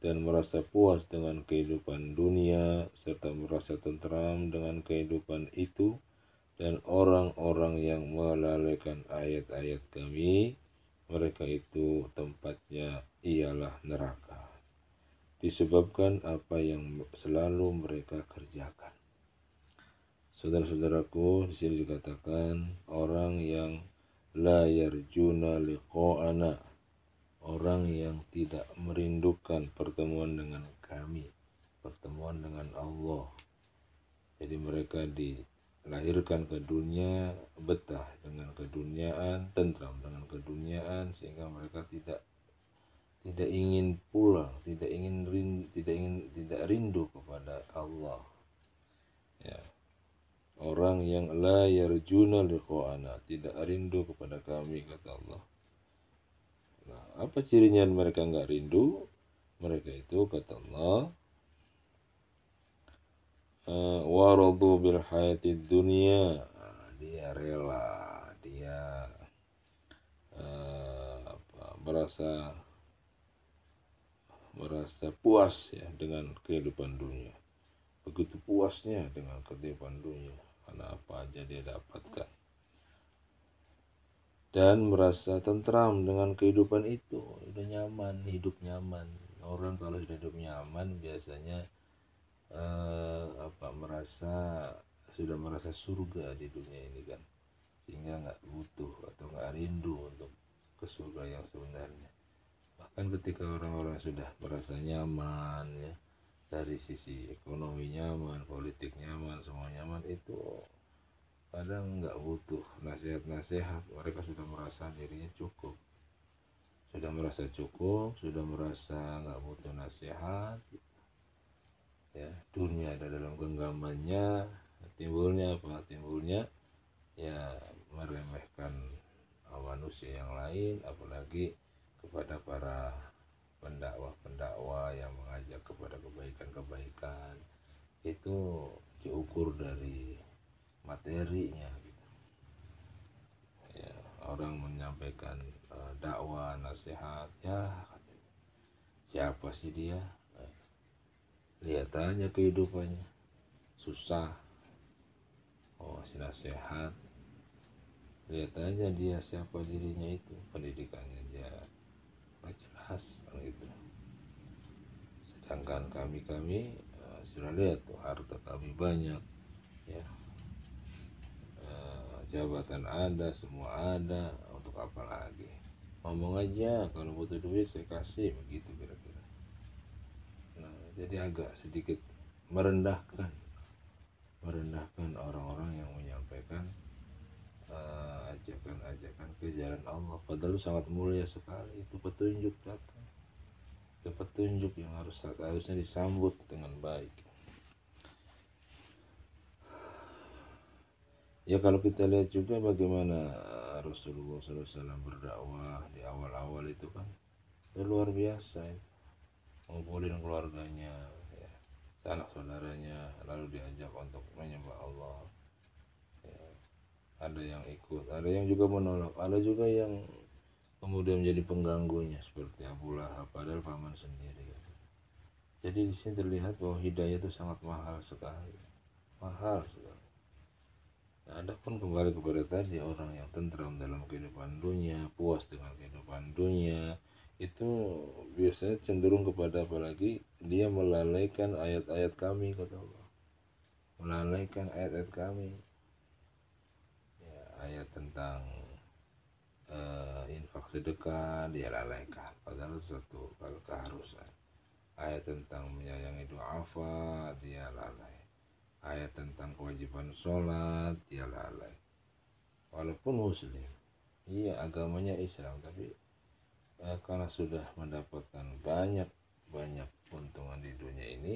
dan merasa puas dengan kehidupan dunia serta merasa tentram dengan kehidupan itu dan orang-orang yang melalaikan ayat-ayat kami mereka itu tempatnya ialah neraka. Disebabkan apa yang selalu mereka kerjakan. Saudara-saudaraku di sini dikatakan orang yang la yarjuna liqa'ana orang yang tidak merindukan pertemuan dengan kami pertemuan dengan Allah. Jadi mereka di lahirkan ke dunia betah dengan keduniaan tentram dengan keduniaan sehingga mereka tidak tidak ingin pulang tidak ingin rindu, tidak ingin tidak rindu kepada Allah. Ya orang yang la yarjuna liqa'ana tidak rindu kepada kami kata Allah. Nah apa cirinya mereka nggak rindu? Mereka itu kata Allah uh, waradu bil hayati dunia. Dia rela dia uh, apa, merasa merasa puas ya dengan kehidupan dunia. Begitu puasnya dengan kehidupan dunia karena apa aja dia dapatkan. Dan merasa tentram dengan kehidupan itu. Udah nyaman hidup nyaman. Orang kalau sudah hidup nyaman biasanya uh, apa merasa sudah merasa surga di dunia ini kan. Sehingga nggak butuh atau nggak rindu untuk ke surga yang sebenarnya. Bahkan ketika orang-orang sudah merasa nyaman ya dari sisi ekonomi nyaman politik nyaman semua nyaman itu kadang nggak butuh nasihat-nasihat. Mereka sudah merasa dirinya cukup. Sudah merasa cukup sudah merasa nggak butuh nasihat ya. Dunia ada dalam genggamannya. Timbulnya apa? Timbulnya ya meremehkan manusia yang lain apalagi kepada para pendakwah-pendakwah yang mengajak kepada kebaikan-kebaikan itu diukur dari materinya gitu. ya orang menyampaikan uh, dakwah nasihat ya siapa sih dia? Lihat aja kehidupannya. Susah. Oh si nasihat. Lihat aja dia siapa dirinya itu. Pendidikannya dia nggak jelas itu. Sedangkan kami kami uh, sudah lihat tuh harta kami banyak ya. Uh, jabatan ada semua ada untuk apa lagi? Ngomong aja kalau butuh duit saya kasih begitu kira-kira. Nah jadi agak sedikit merendahkan merendahkan orang-orang yang menyampaikan uh, ajakan-ajakan ke jalan Allah. Padahal sangat mulia sekali itu petunjuk datang itu petunjuk yang harus harusnya disambut dengan baik. Ya kalau kita lihat juga bagaimana Rasulullah SAW berdakwah di awal-awal itu kan itu luar biasa itu. Ngumpulin keluarganya ya, anak saudaranya lalu diajak untuk menyembah Allah. Ya, ada yang ikut ada yang juga menolak ada juga yang kemudian menjadi pengganggunya seperti Abu Lahab padahal paman sendiri gitu. jadi di sini terlihat bahwa hidayah itu sangat mahal sekali. Mahal sekali. Nah, ada pun kembali kepada tadi orang yang tentram dalam kehidupan dunia puas dengan kehidupan dunia itu biasanya cenderung kepada apalagi dia melalaikan ayat-ayat kami kata Allah. Melalaikan ayat-ayat kami. Ya, ayat tentang uh, infak sedekah dia lalaikan padahal itu satu kalau keharusan. Ayat tentang menyayangi doa afa dia lalai. Ayat tentang kewajiban sholat dia lalai. Walaupun muslim iya agamanya Islam tapi uh, karena sudah mendapatkan banyak banyak keuntungan di dunia ini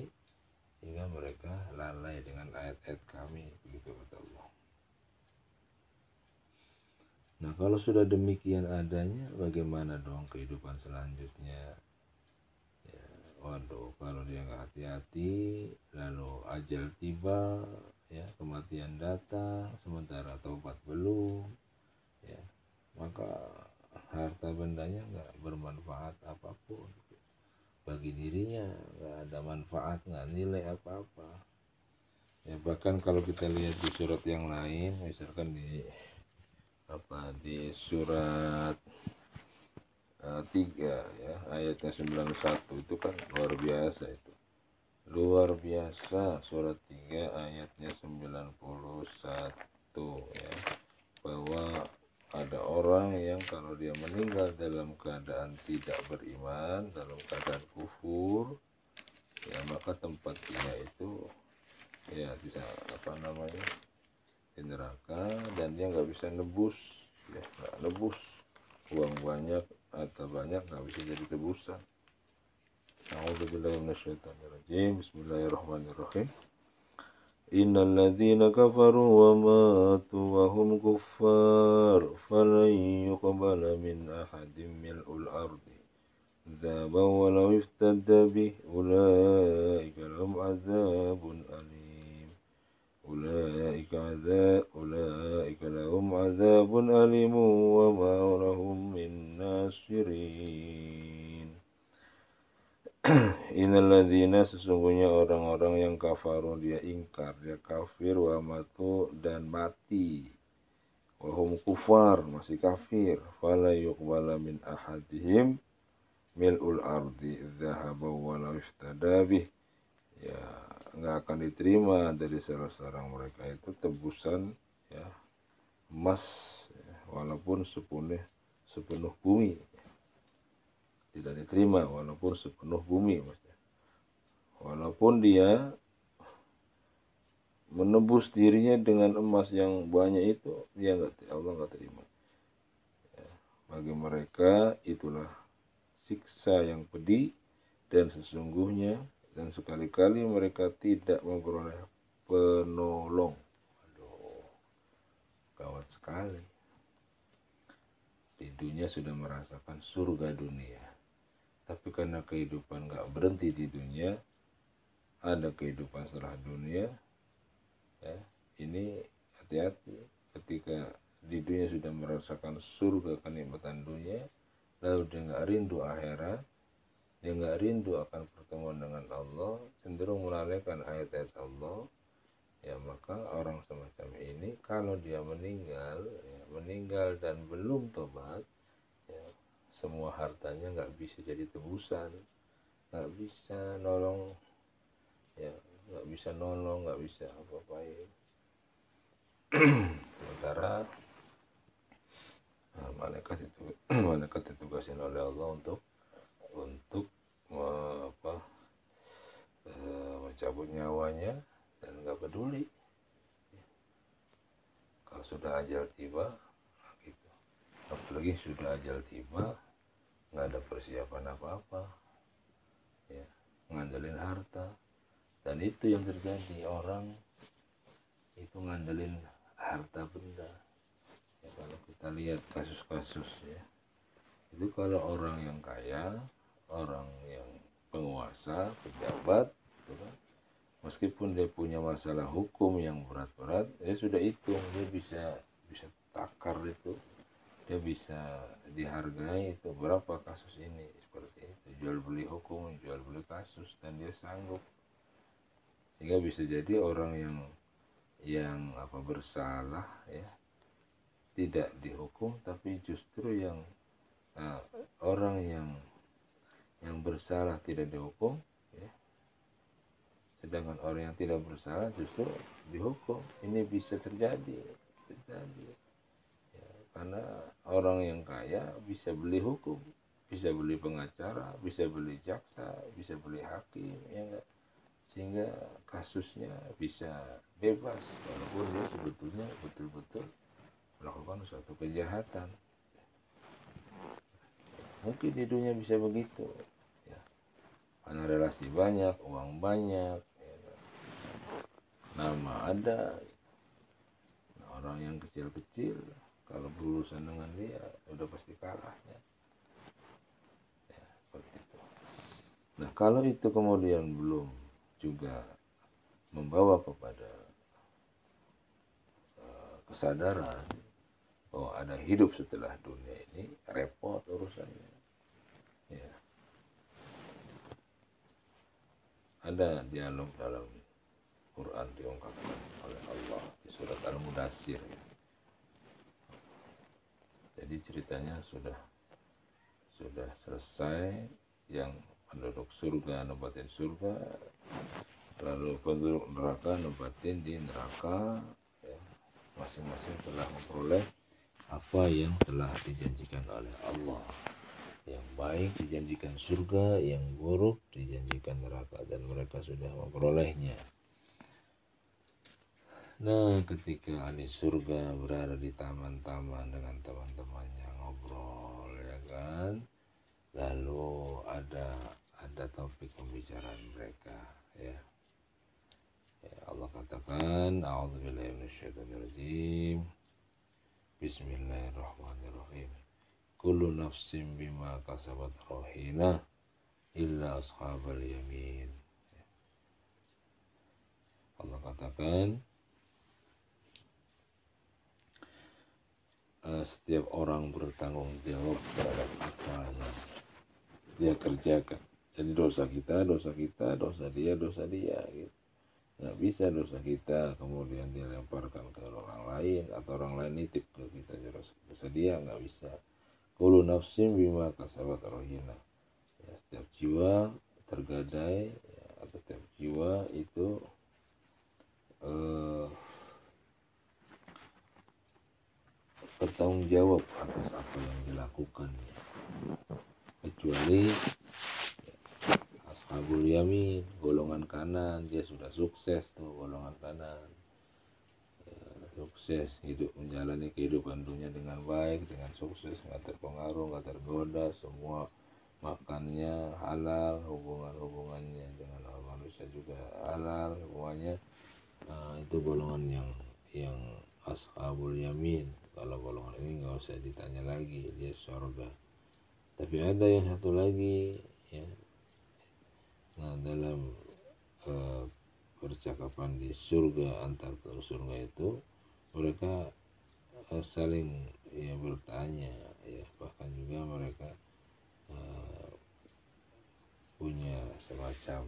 sehingga mereka lalai dengan ayat-ayat kami begitu kata Allah Nah kalau sudah demikian adanya bagaimana dong kehidupan selanjutnya? Ya, Waduh kalau dia nggak hati-hati lalu ajal tiba ya kematian datang sementara taubat belum ya maka harta bendanya nggak bermanfaat apa pun. Bagi dirinya nggak ada manfaat nggak nilai apa-apa. Ya bahkan kalau kita lihat di surat yang lain misalkan di apa? Di surat uh, ya. Ayatnya 91 itu kan luar biasa itu. Luar biasa surat 3 ayatnya 91 ya. Bahwa ada orang yang kalau dia meninggal dalam keadaan tidak beriman dalam keadaan kufur ya maka tempat dia itu ya bisa apa namanya di neraka dan dia nggak bisa nebus ya nggak nebus uang banyak atau banyak nggak bisa jadi tebusan A'udzubillahiminasyaitonirrajim Bismillahirrahmanirrahim Innal ladzina kafaru wa matu wa hum kuffar falan yuqbala min ahadin mil'ul ardi ذهبا ولو افتدى به أولئك لهم عذاب أليم أولئك عذاب أولئك لهم عذاب أليم وما لهم من ناصرين Innalladzina sesungguhnya orang-orang yang kafaru dia ingkar dia kafir wa matu dan mati wahum kufar masih kafir fala yuqbala min ahadihim mil'ul ardi dhahaba wa la ya nggak akan diterima dari salah seorang mereka itu tebusan ya emas ya, walaupun sepenuh sepenuh bumi. Tidak diterima walaupun sepenuh bumi maksudnya. Walaupun dia menebus dirinya dengan emas yang banyak itu dia nggak Allah nggak terima. Ya, bagi mereka itulah siksa yang pedih dan sesungguhnya dan sekali-kali mereka tidak memperoleh penolong. Aduh, gawat sekali. Di dunia sudah merasakan surga dunia. Tapi karena kehidupan gak berhenti di dunia, ada kehidupan setelah dunia, ya, ini hati-hati ketika di dunia sudah merasakan surga kenikmatan dunia lalu dia nggak rindu akhirat dia nggak rindu akan pertemuan dengan Allah cenderung melalaikan ayat-ayat Allah. Ya maka orang semacam ini kalau dia meninggal ya, meninggal dan belum tobat ya, semua hartanya nggak bisa jadi tebusan. Nggak bisa nolong ya nggak bisa nolong nggak bisa apa-apain. Sementara nah, malaikat itu malaikat ditugasin oleh Allah untuk untuk apa, e, mencabut nyawanya dan nggak peduli. Kalau sudah ajal tiba gitu. Apalagi sudah ajal tiba nggak ada persiapan apa-apa ya ngandelin harta. Dan itu yang terjadi orang itu ngandelin harta benda. Ya kalau kita lihat kasus-kasus ya. Itu kalau orang yang kaya orang yang penguasa pejabat gitu kan. Meskipun dia punya masalah hukum yang berat-berat dia sudah hitung dia bisa bisa takar itu. Dia bisa dihargai itu berapa kasus ini seperti itu. Jual beli hukum jual beli kasus dan dia sanggup. Sehingga bisa jadi orang yang yang apa bersalah ya. Tidak dihukum tapi justru yang uh, orang yang yang bersalah tidak dihukum ya. Sedangkan orang yang tidak bersalah justru dihukum. Ini bisa terjadi terjadi. Ya, karena orang yang kaya bisa beli hukum bisa beli pengacara bisa beli jaksa bisa beli hakim ya enggak? Sehingga kasusnya bisa bebas walaupun dia sebetulnya betul-betul melakukan suatu kejahatan mungkin di dunia bisa begitu ya karena relasi banyak uang banyak ya. Kan. nama ada nah, orang yang kecil-kecil kalau berurusan dengan dia udah pasti kalah ya. ya seperti itu nah kalau itu kemudian belum juga membawa kepada uh, kesadaran bahwa ada hidup setelah dunia ini repot urusannya ya ada dialog dalam Quran diungkapkan oleh Allah di surat Al-Mudassir ya. jadi ceritanya sudah sudah selesai yang penduduk surga nempatin surga lalu penduduk neraka nempatin di neraka ya. masing-masing telah memperoleh apa yang telah dijanjikan oleh Allah. Yang baik dijanjikan surga, yang buruk dijanjikan neraka dan mereka sudah memperolehnya. Nah, ketika ahli surga berada di taman-taman dengan teman-temannya ngobrol, ya kan? Lalu ada ada topik pembicaraan mereka, ya. ya Allah katakan, "A'udzubillahi minasyaitonirrajim." Bismillahirrahmanirrahim. Kullu nafsin bima kasabat rohina illa ashabal yamin. Allah katakan uh, setiap orang bertanggung jawab terhadap apa yang dia kerjakan. Jadi dosa kita, dosa kita, dosa dia, dosa dia gitu nggak bisa dosa kita kemudian dilemparkan ke orang lain atau orang lain nitip ke kita dosa dia nggak bisa kulu nafsim bima kasabat rohina. Ya, setiap jiwa tergadai ya, atau setiap jiwa itu eh, bertanggung jawab atas apa yang dilakukan. Kecuali Ashabul Yamin golongan kanan dia sudah sukses tuh golongan kanan. ya, sukses hidup menjalani kehidupan dunia dengan baik dengan sukses nggak terpengaruh nggak tergoda semua makannya halal hubungan hubungannya dengan orang manusia juga halal semuanya. Nah, itu golongan yang yang ashabul yamin. Kalau golongan ini nggak usah ditanya lagi dia surga tapi ada yang satu lagi ya. Nah dalam uh, percakapan di surga antar surga itu mereka uh, saling ya bertanya ya bahkan juga mereka uh, punya semacam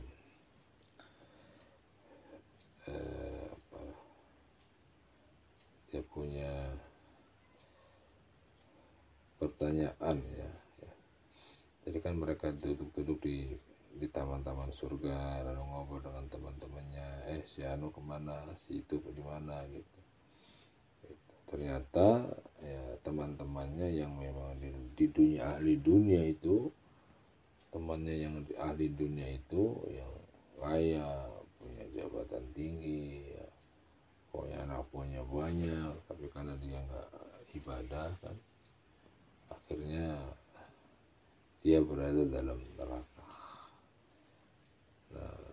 uh, apa ya punya pertanyaan ya, ya. jadi kan mereka duduk-duduk di di taman-taman surga lalu ngobrol dengan teman-temannya eh si Anu ke mana si itu di mana gitu. Ternyata ya teman-temannya yang memang di, di dunia ahli dunia itu temannya yang di ahli dunia itu yang kaya punya jabatan tinggi ya. pokoknya anak punya banyak tapi karena dia nggak ibadah kan akhirnya dia berada dalam neraka nah,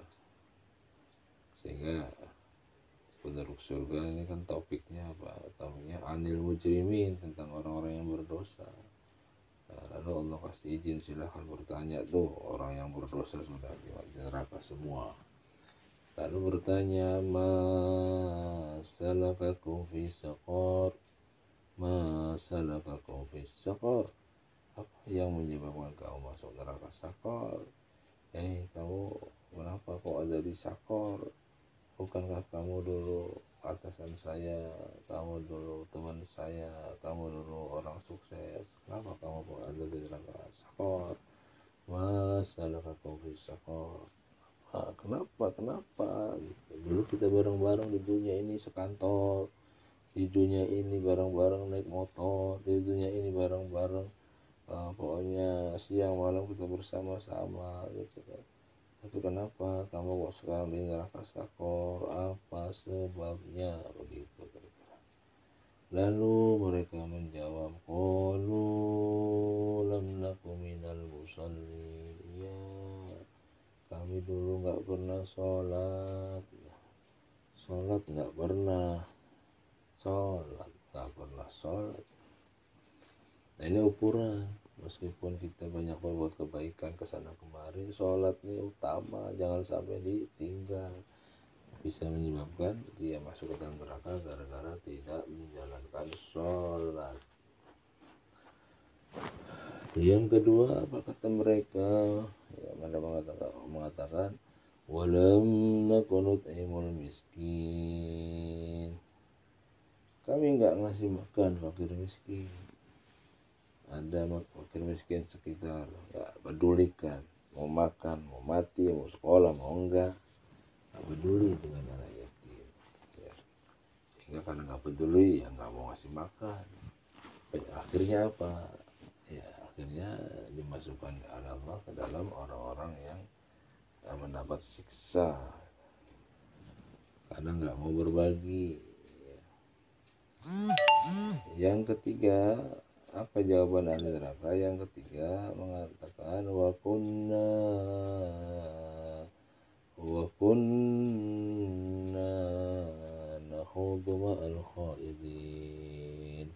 sehingga penduduk surga ini kan topiknya apa? Topiknya anil mujrimin tentang orang-orang yang berdosa. Nah, lalu Allah kasih izin silahkan bertanya tuh orang yang berdosa sudah di neraka semua. Lalu bertanya masalah fi saqar? Masalah fi saqar? Apa yang menyebabkan kau masuk neraka sakor eh kamu kenapa kok ada di sakor bukankah kamu dulu atasan saya kamu dulu teman saya kamu dulu orang sukses? Kenapa kamu kok ada di neraka sakor masalah kamu di sakor kenapa? Kenapa? Gitu. dulu kita bareng-bareng di dunia ini sekantor di dunia ini bareng-bareng naik motor di dunia ini bareng-bareng uh, pokoknya siang malam kita bersama-sama gitu kan tapi kenapa? Kamu kok sekarang di neraka sakor? Apa sebabnya? Begitu lalu mereka menjawab qalu lam naku minal ya kami dulu nggak pernah sholat. Sholat nggak pernah. Sholat nggak pernah sholat. Nah ini ukuran meskipun kita banyak berbuat kebaikan ke sana kemari sholat ini utama jangan sampai ditinggal. Bisa menyebabkan dia masuk ke dalam neraka gara-gara tidak menjalankan sholat. Yang kedua apa kata mereka? Ya mana mengatakan mengatakan walam nakunut imul miskin. Kami nggak ngasih makan fakir miskin ada fakir miskin sekitar nggak pedulikan mau makan mau mati mau sekolah mau enggak nggak peduli dengan anak yatim ya. sehingga karena nggak peduli ya nggak mau ngasih makan akhirnya apa ya akhirnya dimasukkan Allah ke dalam orang-orang yang mendapat siksa karena nggak mau berbagi ya. yang ketiga apa jawaban ahli neraka yang ketiga? Mengatakan wa kunna wa kunna nakhudu ma'al khaidin.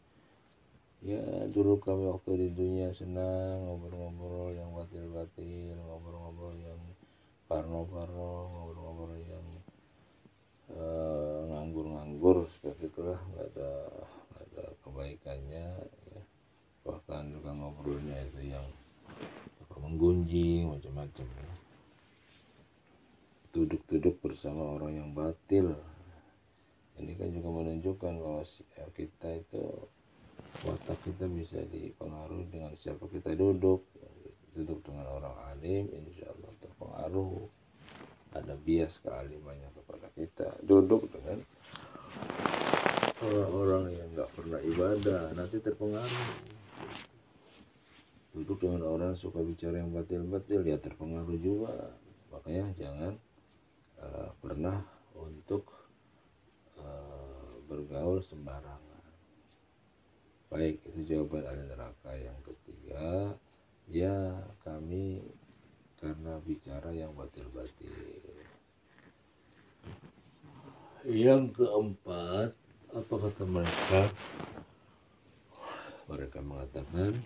Ya dulu kami waktu di dunia senang ngobrol-ngobrol yang batil-batil ngobrol-ngobrol yang parno-parno ngobrol-ngobrol yang uh, nganggur-nganggur seperti itulah nggak ada nggak ada kebaikannya bahkan juga ngobrolnya itu yang menggunjing macam-macam ya. duduk-duduk bersama orang yang batil. Ini kan juga menunjukkan bahwa ya, kita itu watak kita bisa dipengaruhi dengan siapa kita duduk. Duduk dengan orang alim insya Allah terpengaruh. Ada bias kealimannya kepada kita. Duduk dengan orang-orang yang nggak pernah ibadah nanti terpengaruh duduk dengan orang suka bicara yang batil-batil ya terpengaruh juga. Makanya jangan uh, pernah untuk uh, bergaul sembarangan. Baik itu jawaban ahli neraka. Yang ketiga ya kami karena bicara yang batil-batil. Yang keempat apa kata mereka mereka mengatakan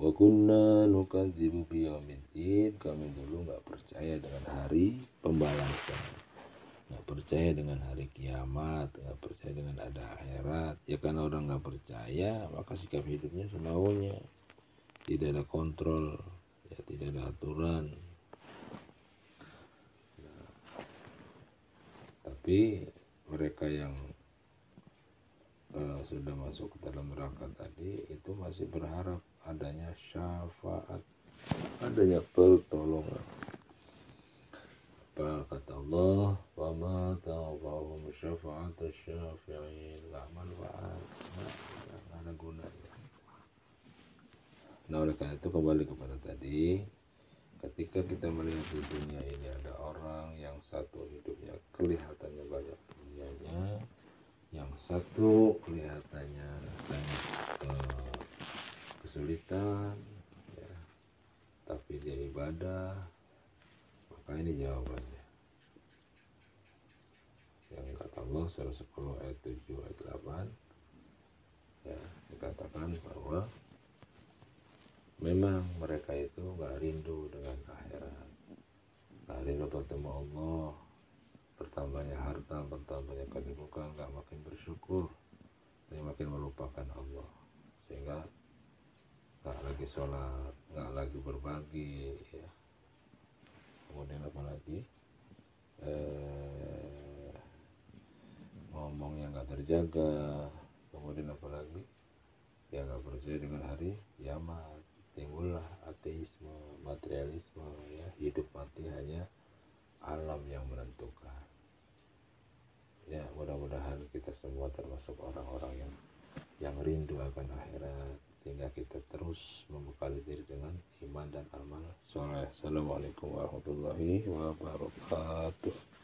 Wa kunna nukadzibu biyaumiddin. Kami dulu nggak percaya dengan hari pembalasan. nggak percaya dengan hari kiamat nggak percaya dengan ada akhirat ya karena orang nggak percaya maka sikap hidupnya semaunya tidak ada kontrol ya tidak ada aturan nah, tapi mereka yang uh, sudah masuk ke dalam neraka tadi itu masih berharap adanya syafaat adanya pertolongan. Apa kata Allah? Wa ma tanfa'uhum syafa'atu syafi'in. La manfaat. Nggak ada gunanya. Nah oleh karena itu kembali kepada tadi ketika kita melihat di dunia ini ada orang yang satu hidupnya kelihatannya banyak dunianya yang satu kelihatannya banyak uh, kesulitan ya, tapi dia ibadah. Maka ini jawabannya. Yang kata Allah surah 10 ayat 7 ayat 8 ya dikatakan bahwa memang mereka itu nggak rindu dengan akhirat. Nggak rindu bertemu Allah bertambahnya harta bertambahnya kedudukan nggak makin bersyukur tapi makin melupakan Allah. Sehingga nggak lagi sholat nggak lagi berbagi ya. Kemudian apa lagi? Eh, ngomong yang nggak terjaga. Kemudian apa lagi? Dia nggak percaya dengan hari kiamat. Timbullah ateisme materialisme ya. Hidup mati hanya alam yang menentukan ya mudah-mudahan kita semua termasuk orang-orang yang yang rindu akan akhirat sehingga kita terus membekali diri dengan iman dan amal soleh. Assalamualaikum warahmatullahi wabarakatuh.